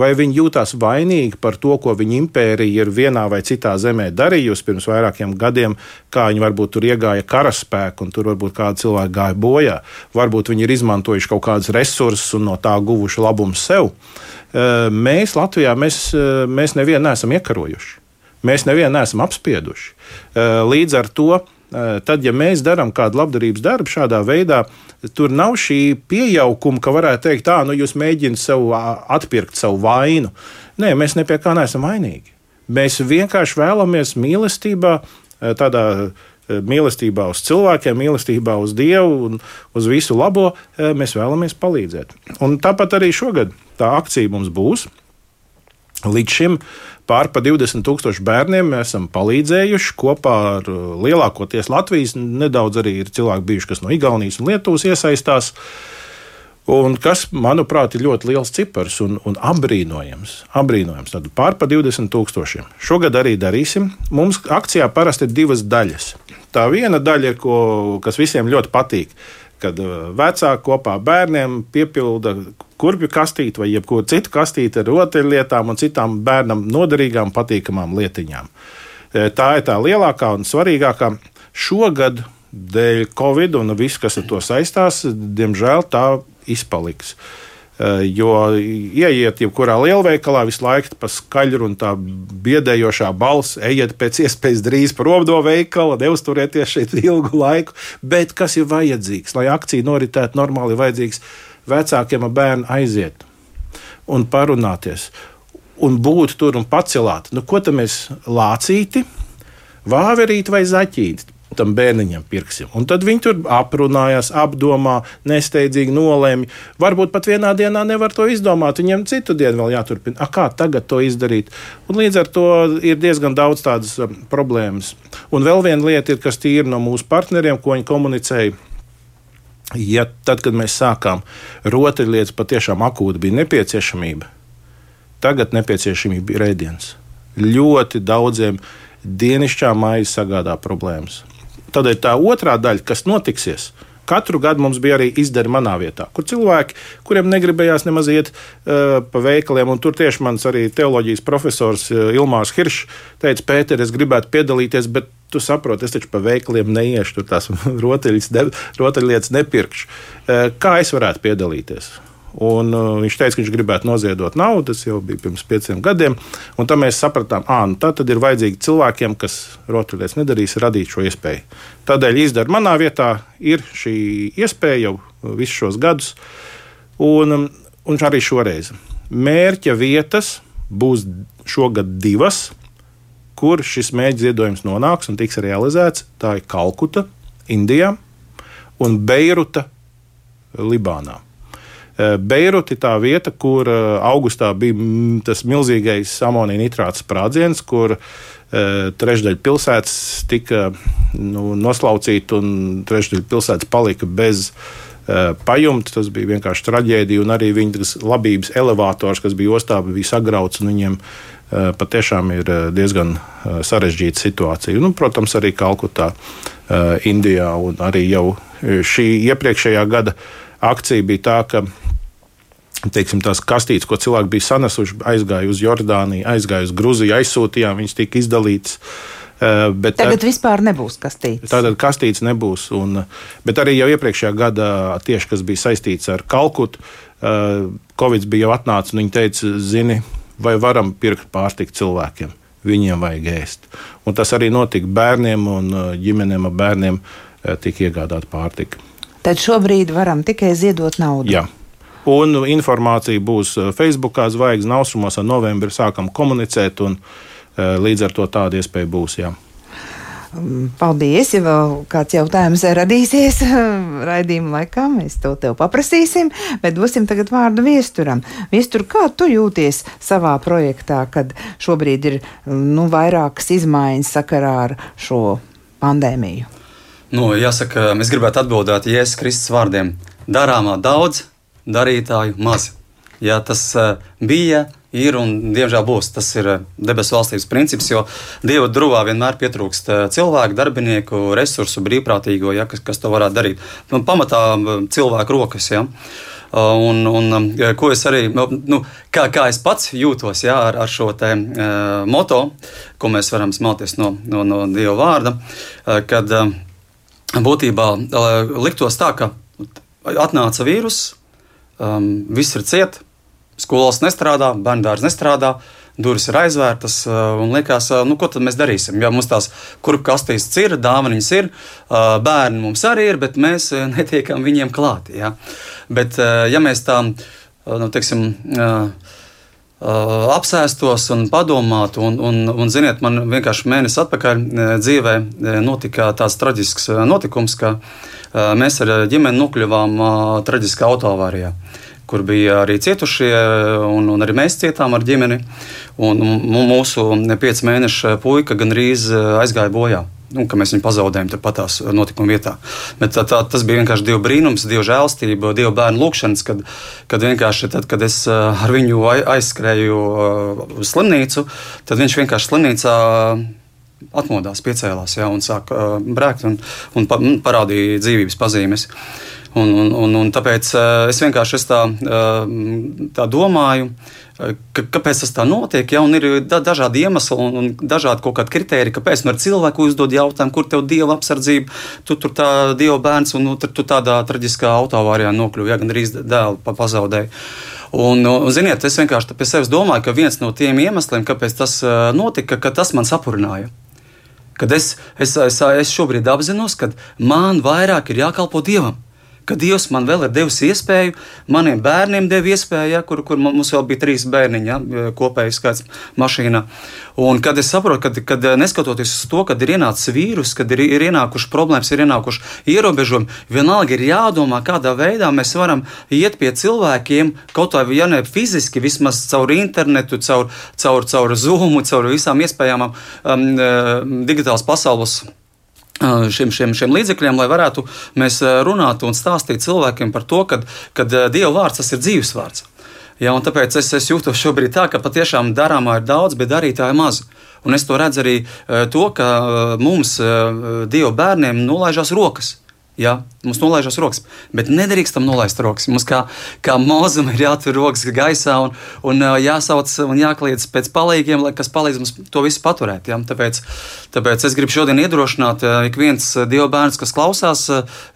Vai viņi jūtas vainīgi par to, ko viņa impērija ir vienā vai citā zemē darījusi pirms vairākiem gadiem, kā viņi varbūt tur iegāja karaspēku, un tur varbūt kādi cilvēki gāja bojā. Varbūt viņi ir izmantojuši kaut kādus resursus un no tā guvuši labumu sev. Mēs Latvijā mēs, mēs nevienu neesam iekarojuši. Mēs nevienu neesam apspieduši. Eh, līdz ar to, eh, tad, ja mēs darām kādu labdarības darbu šādā veidā, tur nav šī pieauguma, ka varētu teikt, tā, nu jūs mēģināt sev atpirkt savu vainu. Nē, mēs ne pie kā neesam vainīgi. Mēs vienkārši vēlamies mīlestībā, eh, tādā mīlestībā uz cilvēkiem, mīlestībā uz Dievu un uz visu labo, mēs vēlamies palīdzēt. Un tāpat arī šogad tā akcija mums būs. Līdz šim pār pa 20 tūkstošu bērniem mēs esam palīdzējuši kopā ar uh, lielākoties Latvijas. Nedaudz arī ir cilvēki bijuši, kas no Igaunijas un Lietuvas iesaistās. Un kas, manuprāt, ir ļoti liels cipars un, un apbrīnojams. apbrīnojams. Tad pār pa 20 tūkstošiem. Šogad arī darīsim. Mums akcijā parasti ir divas daļas. Tā viena daļa ir, ko, kas visiem ļoti patīk kad uh, vecāki kopā ar bērniem piepilda kurpju kastīti vai jebkuru citu kastīti ar rotaļlietām un citām bērnam noderīgām, patīkamām lietiņām. E, tā ir tā lielākā un svarīgākā. Šogad dēļ Covid un viss, kas ar to saistās, diemžēl tā izpaliks. Jo ieiet jebkurā lielveikalā, visu laiku pa skaļru un tā biedējošā balss, ejiet pēc iespējas drīz prom no veikala, neuzturieties šeit ilgu laiku. Bet kas ir vajadzīgs, lai akcija noritētu normāli, ir vajadzīgs vecākiem ar bērnu aiziet un parunāties un būt tur un pacelāt. Nu, ko tam mēs lācīti, vāverīt vai zaķīt? Tam bērniņam pirksim. Un tad viņi tur aprunājās, apdomā, nesteidzīgi nolēma. Varbūt pat vienā dienā nevar to izdomāt. Viņiem citu dienu vēl jāturpina. A, kā tagad to izdarīt? Un līdz ar to ir diezgan daudz tādas um, problēmas. Un vēl viena lieta, ir, kas tīri no mūsu partneriem, ko viņi komunicēja. Ja tad, kad mēs sākām rotaļlietas, patiešām akūti bija nepieciešamība, Tagad nepieciešamība ir ēdiens. Ļoti daudziem dienasčā maisa sagādā problēmas. Tad ir tā otrā daļa, kas notiksies. Katru gadu mums bija arī izdara manā vietā, kur cilvēki, kuriem negribējās nemaz iet uh, pa veikaliem, un tur tieši mans arī teoloģijas profesors uh, Ilmārs Hiršs teica, Pēter, es gribētu piedalīties, bet tu saproti, es taču pa veikaliem neiešu, tur tās rotaļlietas nepirkšu. Uh, kā es varētu piedalīties? Un, uh, viņš teica, ka viņš gribētu noziedot naudu. Tas jau bija pirms pieciem gadiem. Un tad mēs sapratām, ka nu, tad ir vajadzīgi cilvēkiem, kas rotaļlietas nedarīs, radīt šo iespēju. Tādēļ izdara manā vietā ir šī iespēja jau visus šos gadus. Un, um, un arī šoreiz mērķa vietas būs šogad divas, kur šis mērķa ziedojums nonāks un tiks realizēts. Tā ir Kalkuta, Indijā un Beiruta, Libānā. Eh, Beiruti tā vieta, kur eh, augustā bija tas milzīgais amonija nitrāts sprādziens, kur eh, trešdaļa pilsētas tika nu, noslaucīta un trešdaļa pilsētas palika bez pajumta. Tas bija vienkārši traģēdija, un arī viņas labības elevators, kas bija ostā, bija sagrauts. Viņiem patiešām ir diezgan sarežģīta situācija. Nu, protams, arī Kalkutā, Indijā, un arī jau šī iepriekšējā gada akcija bija tā, ka teiksim, tās kastītes, ko cilvēki bija sanesuši, aizgāja uz Jordāniju, aizgāja uz Grūziju, aizsūtījām, viņas tika izdalītas. Eh, bet tagad tad, vispār nebūs kastītes. Tātad kastītes nebūs. Un, bet arī jau iepriekšējā gadā, tieši kas bija saistīts ar Kalkutu, eh, Covid bija jau atnācis un viņi teica, zini, vai varam pirkt pārtiku cilvēkiem. Viņiem vajag ēst. Un tas arī notika bērniem un eh, ģimenēm ar bērniem tika iegādāta pārtika. Tad šobrīd varam tikai ziedot naudu. Jā. Un informācija būs eh, Facebook, zvaigznes austrumos, ar novembrī sākam komunicēt, un eh, līdz ar to tāda iespēja būs. Jā. Mm, paldies, ja vēl kāds jautājums radīsies raidījuma laikā, mēs to tev paprasīsim, bet dosim tagad vārdu viesturam. Viestur, kā tu jūties savā projektā, kad šobrīd ir nu, vairākas izmaiņas sakarā ar šo pandēmiju? Nu, jāsaka, mēs gribētu atbildēt Jēzus Kristus vārdiem. Darāmā daudz, darītāju maz. Ja tas uh, bija, ir un diemžēl būs. Tas ir uh, debesu valstības princips, jo Dieva drūvā vienmēr pietrūkst uh, cilvēku, darbinieku, resursu, brīvprātīgo, ja, kas, kas to varētu darīt. Nu, pamatā cilvēku rokas. Ja. Un, un, ko es arī, nu, nu, kā, kā es pats jūtos jā, ar, ar šo te, uh, moto, ko mēs varam smelties no, no, no Dieva vārda, uh, kad uh, būtībā uh, liktos tā, ka atnāca vīruss, um, viss ir ciet, skolas nestrādā, bērnu dārsts nestrādā. Durvis ir aizvērtas, uh, un liekas, uh, nu, ko tad mēs darīsim? Jā, mums tās kurpju kastītes ir, dāvanas ir, uh, bērni mums arī ir, bet mēs netiekam viņiem klāti. Jā. Bet, ja mēs tā, nu, teiksim, apsēstos un padomātu, un, un, un ziniet, man vienkārši mēnesi atpakaļ dzīvē notika tāds traģisks notikums, ka mēs ar ģimeni nokļuvām traģiskā autoavārijā kur bija arī cietušie, un, un arī mēs cietām ar ģimeni. Un mūsu piecu mēnešu puika gandrīz aizgāja bojā. Nu, mēs viņu pazaudējām turpat tās notikuma vietā. Bet tā, tā, tas bija vienkārši Dieva brīnums, Dieva žēlstība, Dieva bērnu lūgšanas, kad, kad vienkārši tad, kad es ar viņu aizskrēju uz slimnīcu, tad viņš vienkārši slimnīcā atmodās, piecēlās ja, un sāka brēkt un, un parādīja dzīvības pazīmes. Un, un, un, un tāpēc es vienkārši es tā, tā domāju, ka, kāpēc tas tā notiek. Ja, ir da, dažādi iemesli un, un dažādi kaut kādi kriteriji, kāpēc nu ar cilvēku uzdod jautājumu, kur tev dieva apsardzība, tu tur tā dieva bērns un nu, tu tādā traģiskā autovārijā nokļuvi, ja gan arī dēlu pazaudēji. Un, un, ziniet, es vienkārši pie sevis domāju, ka viens no tiem iemesliem, kāpēc tas notika, ka tas man sapurināja. Kad es, es, es, es šobrīd apzinos, ka man vairāk ir jākalpo Dievam ka Dievs man vēl ir devis iespēju, maniem bērniem deva iespēju, ja, kur, kur mums vēl bija trīs bērniņi, ja, kopējais skaits mašīnā. Un kad es saprotu, kad, kad neskatoties uz to, kad ir ienācis vīrus, kad ir, ir ienākuši problēmas, ir ienākuši ierobežojumi, vienalga ir jādomā, kādā veidā mēs varam iet pie cilvēkiem, kaut vai ja ne fiziski, vismaz caur internetu, caur, caur, caur Zoom, caur visām iespējamām um, digitālas pasaules šiem, šiem, šiem līdzekļiem, lai varētu mēs runāt un stāstīt cilvēkiem par to, ka Dieva vārds tas ir dzīves vārds. Ja, tāpēc es, es jūtos šobrīd tā, ka patiešām darāmā ir daudz, bet darītāja maz. Un es to redzu arī to, ka mums, Dieva bērniem, nolaižās rokas. Ja, mums nolaižas rokas, bet nedrīkstam nolaist rokas. Mums kā, kā mūzum ir jātur rokas gaisā un, un jāsauc un jākliedz pēc palīgiem, kas palīdz mums to visu paturēt. Ja? Tāpēc, tāpēc es gribu šodien iedrošināt ik viens Dieva bērns, kas klausās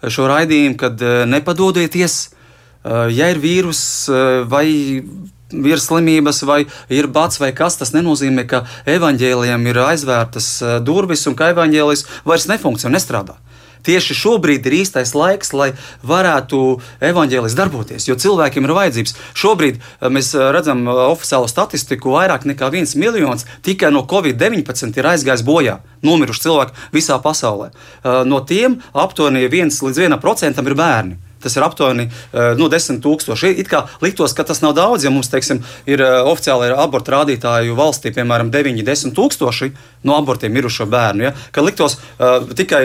šo raidījumu, kad nepadodieties, ja ir vīrus vai ir slimības, vai ir bats, vai kas. Tas nenozīmē, ka evaņģēliem ir aizvērtas durvis un ka evaņģēlis vairs nefunkcionē, nestrādā tieši šobrīd ir īstais laiks, lai varētu evaņģēlis darboties, jo cilvēkiem ir vajadzības. Šobrīd eh, mēs eh, redzam eh, oficiālo statistiku, vairāk nekā viens miljons tikai no Covid-19 ir aizgājis bojā. Nomiruši cilvēki visā pasaulē. No tiem aptuveni 1 līdz 1% ir bērni. Tas ir aptuveni nu, 10,000. It kā liktos, ka tas nav daudz, ja mums teiksim, ir oficiāli abortu rādītāju valstī, piemēram, 9, 10 tūkstoši no abortiem mirušo bērnu. Ja? Kad liktos uh, tikai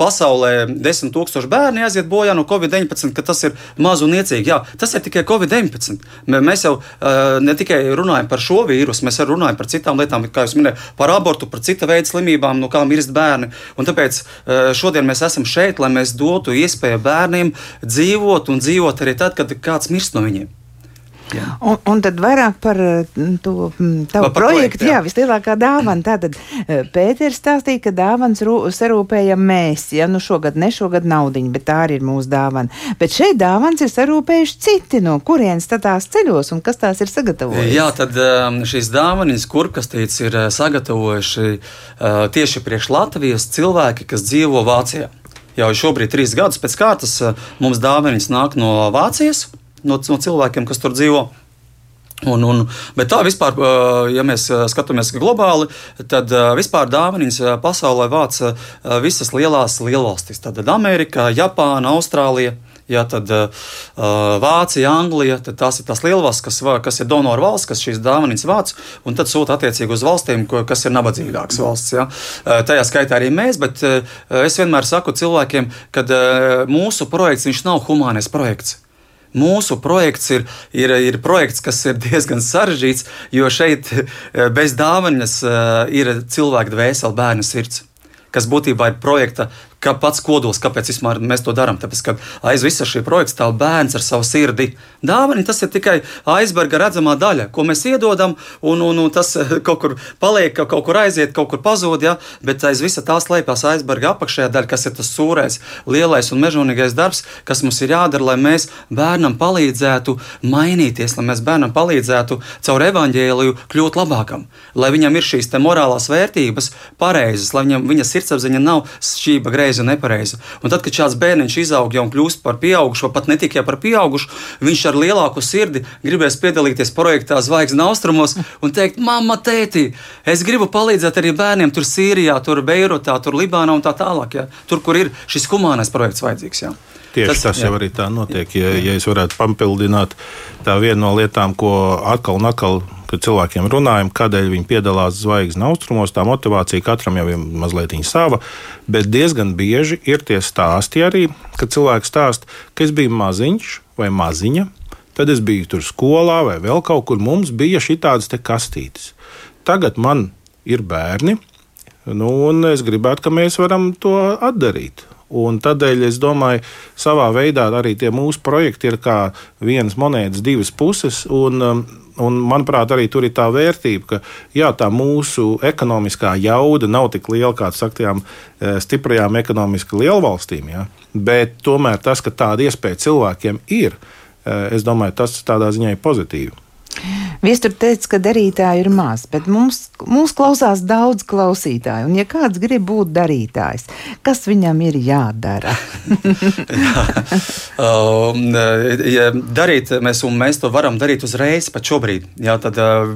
pasaulē 10 tūkstoši bērni aiziet bojā no Covid-19, ka tas ir maz un niecīgi. Jā, tas ir tikai Covid-19. Mēs jau uh, ne tikai runājam par šo vīrusu, mēs arī runājam par citām lietām, kā jūs minējāt, par abortu, par cita veida slimībām, no kā mirst bērni. Un tāpēc uh, šodien mēs esam šeit, lai mēs dotu iespēju bērniem dzīvot un dzīvot arī tad, kad kāds mirst no viņiem. Jā. Un, un tad vairāk par mm, to mm, tavu par projektu. Jā, jā vislielākā dāvana. Tātad eh, Pēters stāstīja, ka dāvans sarūpējam mēs. Ja nu šogad, ne šogad naudiņu, bet tā arī ir mūsu dāvana. Bet šeit dāvans ir sarūpējuši citi, no kurienes tad tās ceļos un kas tās ir sagatavojuši. Jā, tad um, šīs dāvanas, kur kas teic, ir sagatavojuši uh, tieši priekš Latvijas cilvēki, kas dzīvo Vācijā. Jau šobrīd, trīs gadus pēc kārtas, uh, mums dāvanas nāk no Vācijas no, no cilvēkiem, kas tur dzīvo. Un, un, bet tā vispār, ja mēs skatāmies globāli, tad vispār dāvanas pasaulē vāc visas lielās lielvalstis. Tad Amerika, Japāna, Austrālija. Ja, tad uh, Vācija, Anglija, tad tās ir tās lielvalstis, kas, kas ir donoru valsts, kas šīs dāvanas vāc, un tad sūta attiecīgi uz valstīm, kas ir nabadzīgākas valsts. Ja. Uh, tajā skaitā arī mēs, bet uh, es vienmēr saku cilvēkiem, ka uh, mūsu projekts nav humānais projekts. Mūsu projekts ir, ir, ir projekts, kas ir diezgan sarežģīts, jo šeit bez dāvanas ir cilvēka dvēsele, bērna sirds kas būtībā ir projekta ka pats kodols, kāpēc mēs to darām. Tāpēc, ka aiz visa šī projekta stāv bērns ar savu sirdi. Dāvana tas ir tikai aizberga redzamā daļa, ko mēs iedodam, un, un, un tas eh, kaut kur paliek, kaut kur aiziet, kaut kur pazūd. Ja? Bet aiz visa tā slēpjas aizberga apakšējā daļa, kas ir tas sūrais, lielais un mežonīgais darbs, kas mums ir jādara, lai mēs bērnam palīdzētu mainīties, lai mēs bērnam palīdzētu caur evaņģēliju kļūt labākam, lai viņam ir šīs morālās vērtības pareizas, lai viņam, viņa sirdsapziņa nav šķība grēka pareiza un nepareiza. Un tad, kad šāds bērniņš izaug jau un kļūst par pieaugušu, vai pat ne tikai par pieaugušu, viņš ar lielāku sirdi gribēs piedalīties projektā Zvaigznes austrumos un teikt, mamma, tēti, es gribu palīdzēt arī bērniem tur Sīrijā, tur Beirutā, tur Libānā un tā tālāk. Ja? Tur, kur ir šis humānais projekts vajadzīgs. Ja? Tieši tas, tas jau arī tā notiek. Ja, ja es varētu papildināt, tā viena no lietām, ko atkal un atkal kad cilvēkiem runājam, kādēļ viņi piedalās zvaigznes austrumos, tā motivācija katram jau ir mazliet sava. Bet diezgan bieži ir tie stāsti arī, kad cilvēks stāsta, ka es biju maziņš vai maziņa, tad es biju tur skolā vai vēl kaut kur. Mums bija šī tādas kastītes. Tagad man ir bērni, nu, un es gribētu, ka mēs varam to atdarīt. Un tādēļ es domāju, savā veidā arī tie mūsu projekti ir kā vienas monētas divas puses. Un, um, Un, manuprāt, arī tur ir tā vērtība, ka jā, tā mūsu ekonomiskā jauda nav tik liela kā tām eh, stiprajām ekonomiski lielvalstīm. Ja? Bet tomēr tas, ka tāda iespēja cilvēkiem ir, eh, es domāju, tas tādā ziņā ir pozitīvi. Viestur teica, ka darītāji ir maz, bet mums, mums klausās daudz klausītāju. Un, ja kāds grib būt darītājs, kas viņam ir jādara? Jā. Um, ja darīt, mēs, mēs to varam darīt uzreiz, pat šobrīd. Jā, tad, uh,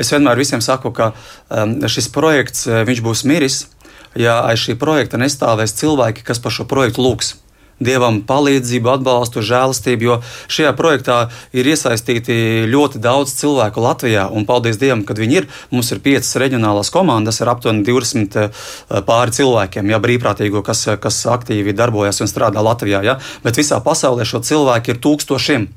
es vienmēr visiem saku, ka um, šis projekts uh, būs miris, ja aiz šī projekta nestāvēs cilvēki, kas par šo projektu lūgs. Dievam palīdzību, atbalstu, žēlastību, jo šajā projektā ir iesaistīti ļoti daudz cilvēku Latvijā. Un paldies Dievam, ka viņi ir. Mums ir piecas reģionālās komandas ar aptuveni 20 eh, pāri cilvēkiem, ja brīvprātīgo, kas, kas aktīvi darbojas un strādā Latvijā. Ja? Bet visā pasaulē šo cilvēku ir tūkstošiem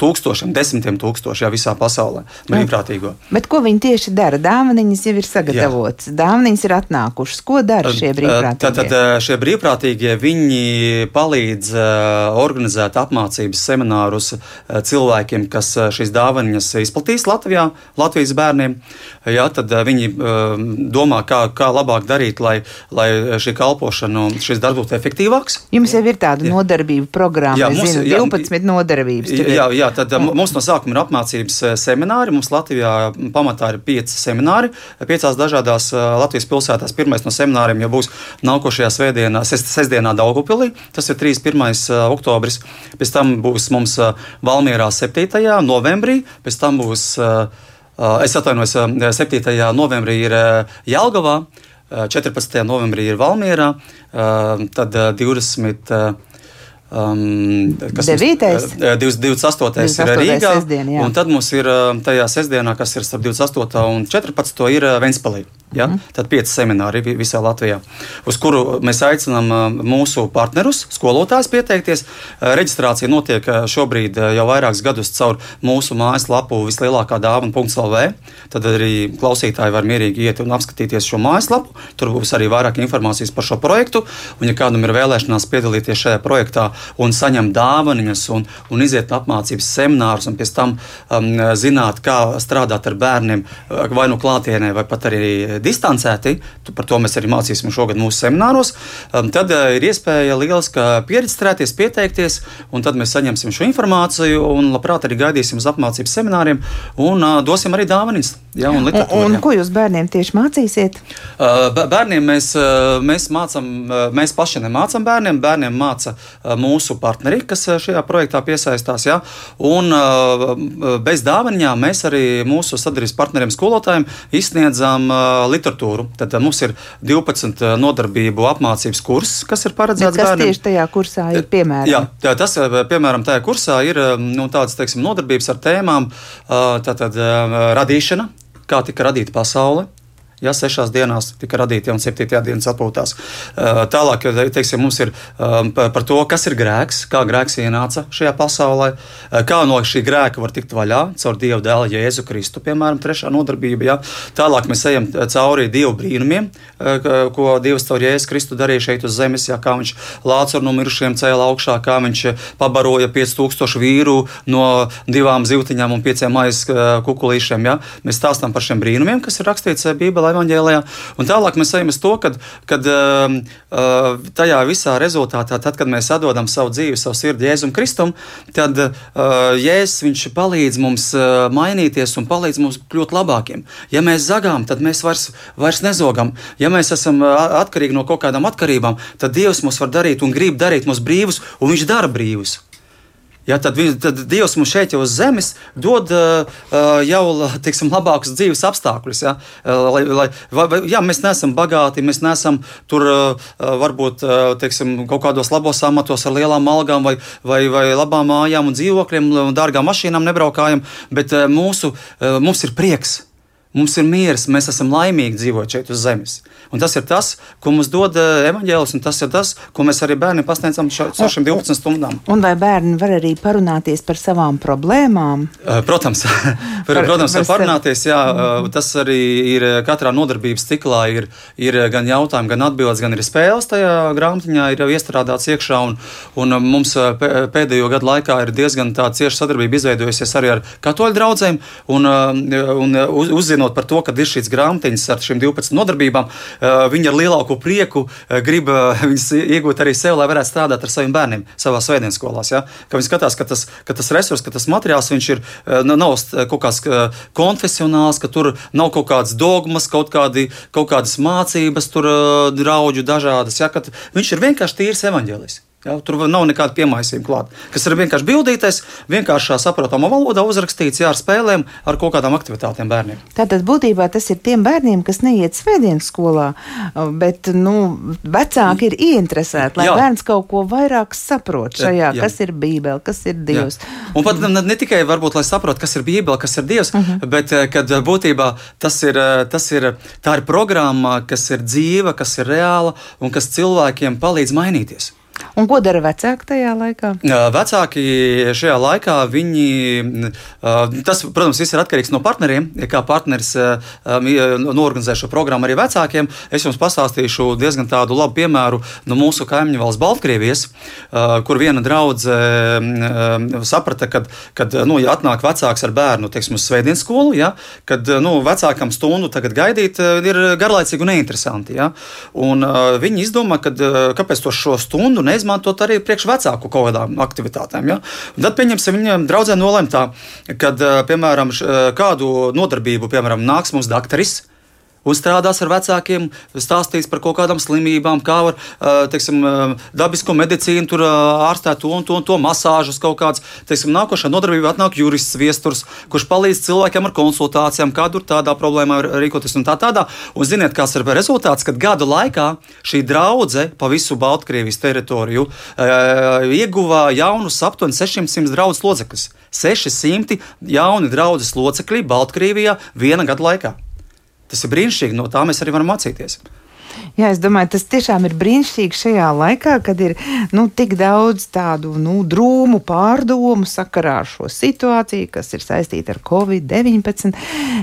tūkstošiem, desmitiem tūkstošiem visā pasaulē brīvprātīgo. Bet ko viņi tieši dara? Dāvanas jau ir sagatavotas, dāvanas ir atnākušas. Ko dara šie brīvprātīgie? Tad, tad šie brīvprātīgie viņi palīdz organizēt apmācības seminārus cilvēkiem, kas šīs dāvanas izplatīs Latvijā, Latvijas bērniem. Jā, tad viņi domā, kā, kā labāk darīt, lai, lai šī kalpošana, šis darbs būtu efektīvāks. Jums jau ir tāda jā. nodarbība programma, jā, mums, zinu, jā, 12 nodarbības. Jā, jā, tad un, mums no sākuma ir apmācības semināri. Mums Latvijā pamatā ir pieci semināri, piecās dažādās Latvijas pilsētās. Pirmais no semināriem jau būs nākošajā svētdienā, sestdienā Daugupilī. Tas ir 31. oktobris. Pēc tam būs mums Valmierā 7. novembrī, pēc tam būs Es atvainojos, 7. novembrī ir Jālgavā, 14. novembrī ir Valmierā, tad 20. Um, kas 9. Mums, 28. 28. ir Rīgā. Sestdien, un tad mums ir tajā sestdienā, kas ir starp 28. un 14. ir Ventspēlī. Ja? Mm. Tad pieci semināri visā Latvijā, uz kuru mēs aicinām mūsu partnerus, skolotājus pieteikties. Reģistrācija notiek šobrīd jau vairākus gadus caur mūsu mājaslapu vislielākā dāvana.lv. Tad arī klausītāji var mierīgi iet un apskatīties šo mājaslapu. Tur būs arī vairāk informācijas par šo projektu. Un, ja kādam ir vēlēšanās piedalīties šajā projektā un saņemt dāvanas un, un iziet apmācības seminārus, un pēc tam um, zināt, kā strādāt ar bērniem vai nu klātienē, vai pat arī distancēti, par to mēs arī mācīsim šogad mūsu semināros, tad uh, ir iespēja lieliski pieregistrēties, pieteikties, un tad mēs saņemsim šo informāciju un labprāt arī gaidīsim uz apmācības semināriem. Un uh, dosim arī dāvanas. Ja, un, un, un ko jūs bērniem tieši mācīsiet? Uh, bērniem mēs, uh, mēs mācām, uh, mēs paši nemācām bērniem. Bērniem māca mūsu partneri, kas šajā projektā piesaistās. Ja? Un bez dāvanām mēs arī mūsu sadarbības partneriem, skolotājiem izsniedzam literatūru. Tad mums ir 12 nodarbību apmācības kurs, kas ir paredzēts kas bērniem. Tieši tajā kursā ir piemēram? Jā, tā, tas, piemēram, tajā kursā ir nu, tādas, teiksim, nodarbības ar tēmām tātad radīšana kā tika radīta pasaule, Ja sešās dienās tika radīta jau septītajā dienas atpūtās. Tālāk, teiksim, mums ir par to, kas ir grēks, kā grēks ienāca šajā pasaulē, kā no šī grēka var tikt vaļā caur Dieva dēlu Jēzu Kristu, piemēram, trešā nodarbība. Ja? Tālāk mēs ejam cauri Dieva brīnumiem, ko Dievs caur Jēzu Kristu darīja šeit uz zemes, ja? kā viņš lācaru no mirušiem cēla augšā, kā viņš pabaroja 5000 vīru no divām zivtiņām un pieciem maizes kukulīšiem. Ja? Mēs stāstām par šiem brīnumiem, kas ir rakstīts Bībelē evanģēlijā. Un tālāk mēs ejam uz to, ka uh, uh, tajā visā rezultātā, tad, kad mēs atdodam savu dzīvi, savu sirdi Jēzum Kristum, tad uh, Jēzus palīdz mums uh, mainīties un palīdz mums kļūt labākiem. Ja mēs zagām, tad mēs vairs, vairs nezogam. Ja mēs esam uh, atkarīgi no kaut kādām atkarībām, tad Dievs mūs var darīt un grib darīt mūs brīvus, un Viņš dara brīvus. Ja, tad, tad Dievs mums šeit jau uz zemes dod uh, jau tiksim, labākus dzīves apstākļus. Ja? Lai, lai, vai, jā, mēs neesam bagāti, mēs neesam tur uh, varbūt uh, teiksim, kaut kādos labos amatos ar lielām algām vai, vai, vai labām mājām un dzīvokļiem dārgām mašīnām nebraukājam, bet mūsu, mums ir prieks. Mums ir miers, mēs esam laimīgi dzīvot šeit uz zemes. Un tas ir tas, ko mums dod eh, evanģēlis, un tas ir tas, ko mēs arī bērniem pasniedzam caur šīm 12 stundām. Un vai bērni var arī parunāties par savām problēmām? Eh, protams, par, protams var parunāties. Jā, mm. tas arī ir katrā nodarbības ciklā. Ir, ir gan jautājumi, gan atbildes, gan arī spēles tajā grāmatiņā ir jau iestrādāts iekšā. Un, un mums pēdējo gadu laikā ir diezgan cieša sadarbība izveidojusies arī ar katoļu draugiem. Un, un uzzinot uzzinot par to, ka ir šīs grāmatiņas ar šīm 12 nodarbībām, eh, viņi ar lielāko prieku eh, grib eh, viņas iegūt arī sev, lai varētu strādāt ar saviem bērniem savā svētdienas skolās. Ja? Ka viņi skatās, ka tas, ka tas resurs, ka tas materiāls ir, nav kaut kāds konfesionāls, ka tur nav kaut kādas dogmas, kaut, kādi, kaut kādas mācības, tur draudžu dažādas. Ja? Ka viņš ir vienkārši tīrs evaņģēlis. Ja, tur nav nekāda piemaisījuma klāta. Kas ir vienkārši bildītais, vienkāršā saprotamā valodā uzrakstīts jā, ar spēlēm, ar kaut kādām aktivitātēm bērniem. Tātad būtībā tas ir tiem bērniem, kas neiet svētdienas skolā, bet nu, vecāki ir ieinteresēti, lai jā. bērns kaut ko vairāk saprot šajā, jā. kas ir Bībele, kas ir Dievs. Jā. Un pat ne, ne tikai varbūt, lai saprotu, kas ir Bībele, kas ir Dievs, uh mhm. -huh. bet eh, kad būtībā tas ir, eh, tas ir, tā ir programma, kas ir dzīva, kas ir reāla un kas cilvēkiem palīdz mainīties. Un ko dara vecāki tajā laikā? Vecāki šajā laikā, viņi, tas, protams, viss ir atkarīgs no partneriem. Ja kā partneris norganizē šo programmu arī vecākiem, es jums pastāstīšu diezgan tādu labu piemēru no mūsu kaimiņu valsts Baltkrievijas, kur viena draudzene saprata, ka, kad, nu, ja atnāk vecāks ar bērnu, teiksim, uz svētdienas skolu, ja, kad nu, vecākam stundu tagad gaidīt ir garlaicīgi un neinteresanti. Ja. Un, viņi izdomā, kad, kāpēc to šo stundu neizmantot arī priekš vecāku kaut kādām aktivitātēm. Ja? Un tad, pieņemsim, viņam draudzē nolēma tā, ka, piemēram, kādu nodarbību, piemēram, nāks mums daktaris un strādās ar vecākiem, stāstīs par kaut kādām slimībām, kā var teiksim, dabisko medicīnu, tur ārstēt to un to, un to masāžas kaut kādas. Teiksim, nākošā nodarbība atnāk jurists viesturs, kurš palīdz cilvēkiem ar konsultācijām, kādu ir tādā problēmā rīkoties un tā tādā. Un ziniet, kāds ir rezultāts, kad gadu laikā šī draudzene pa visu Baltkrievijas teritoriju ieguva jaunus aptuveni 600 draugu locekļus. 600 jauni draugu locekļi Baltkrievijā viena gada laikā. Tas ir brīnišķīgi, no tā mēs arī varam mācīties. Jā, es domāju, tas tiešām ir brīnišķīgi šajā laikā, kad ir nu, tik daudz tādu nu, drūmu pārdomu sakarā ar šo situāciju, kas ir saistīta ar Covid-19,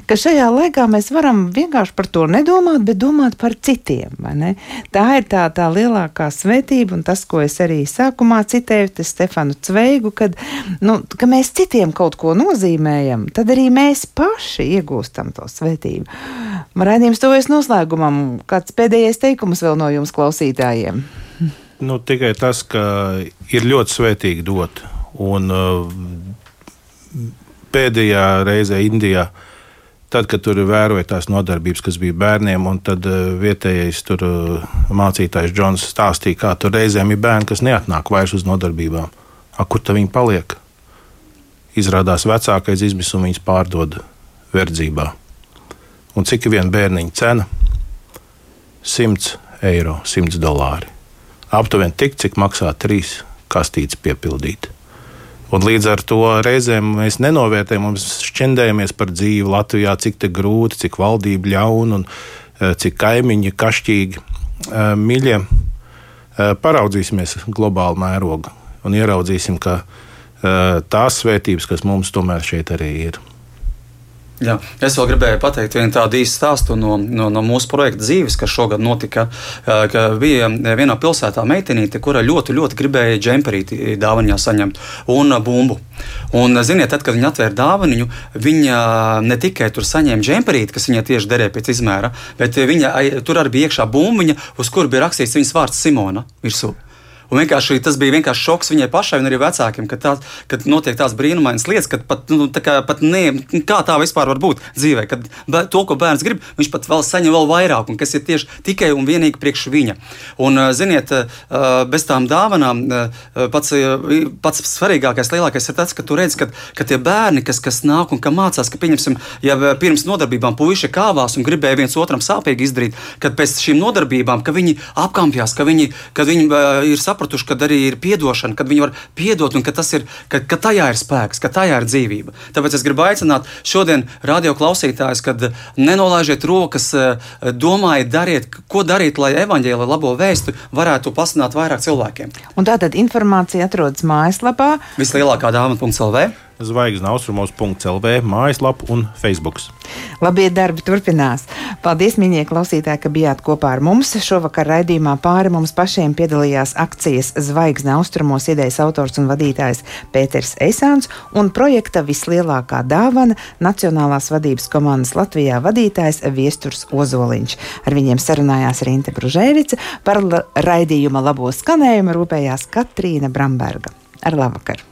ka šajā laikā mēs varam vienkārši par to nedomāt, bet domāt par citiem. Tā ir tā, tā lielākā svētība, un tas, ko es arī sākumā citēju, Stefanu Cveigu, kad nu, ka mēs citiem kaut ko nozīmējam, tad arī mēs paši iegūstam to svētību. Raidījums tuvojas noslēgumam. Kāds pēdējais teikums vēl no jums klausītājiem? Nu, tikai tas, ka ir ļoti svētīgi dot. Un, uh, pēdējā reizē Indijā, tad, kad tur vēroja tās nodarbības, kas bija bērniem, un tad uh, vietējais tur, uh, mācītājs Džons stāstīja, kā tur reizēm ir bērni, kas neatnāk vairs uz nodarbībām. A, kur tad viņi paliek? Izrādās vecākais izmisums viņus pārdod verdzībā. Un cik ir viena bērniņa cena? 100 eiro, 100 dolāri. Aptuveni tik, cik maksā trīs kastītes piepildīt. Un līdz ar to reizēm mēs nenovērtējam, mums šķendējamies par dzīvi Latvijā, cik grūti, cik valdība ļauna un e, cik kaimiņi kašķīgi. E, Mīļie, e, paraudzīsimies globāli mērogu un ieraudzīsim, ka tās svētības, kas mums tomēr šeit arī ir. Jā, es vēl gribēju pateikt vienu tādu īstu stāstu no, no, no mūsu projekta dzīves, kas šogad notika. Ka bija vienā pilsētā meitenīte, kura ļoti, ļoti gribēja džemperīti dāvanā saņemt un bumbu. Un, ziniet, tad, kad viņa atvēra dāvanu, viņa ne tikai tur saņēma džemperīti, kas viņai tieši derēja pēc izmēra, bet viņa, tur arī bija iekšā bumbiņa, uz kur bija rakstīts viņas vārds Simona virsū. Un vienkārši tas bija vienkārši šoks viņai pašai un arī vecākiem, ka, tā, ka notiek tās brīnumainas lietas, ka pat, nu, kā, pat ne, kā tā vispār var būt dzīvē, kad to, ko bērns grib, viņš pat vēl saņem vēl vairāk, un kas ir tieši tikai un vienīgi priekš viņa. Un, ziniet, bez tām dāvanām pats, pats svarīgākais, lielākais ir tas, ka tu redz, ka, ka tie bērni, kas, kas nāk un kas mācās, ka, pieņemsim, ja pirms nodarbībām puiši kāvās un gribēja viens otram sāpīgi izdarīt, kad pēc šīm nodarbībām, ka viņi apkampjās, ka viņi, kad viņi ir sapratuši, sapratuši, ka arī ir atdošana, kad viņi var piedot un ka, ir, ka, ka tajā ir spēks, ka tajā ir dzīvība. Tāpēc es gribu aicināt šodien radio klausītājus, kad nenolaižiet rokas, domājiet, dariet, ko darīt, lai evaņģēlī labo vēstu varētu pasināt vairāk cilvēkiem. Un tātad informācija atrodas mājaslapā. Vislielākā dāvana.lv zvaigznes austrumos.clv, mājaslapa un Facebook. Labie darbi turpinās. Paldies, mīļie klausītāji, ka bijāt kopā ar mums. Šovakar raidījumā pāri mums pašiem piedalījās akcijas Zvaigznes austrumos idejas autors un vadītājs Pēters Eisāns un projekta vislielākā dāvana Nacionālās vadības komandas Latvijā vadītājs Viesturs Ozoliņš. Ar viņiem sarunājās Rinte Bružēvica, par raidījuma labo skanējumu rūpējās Katrīna Bramberga. Ar labvakar!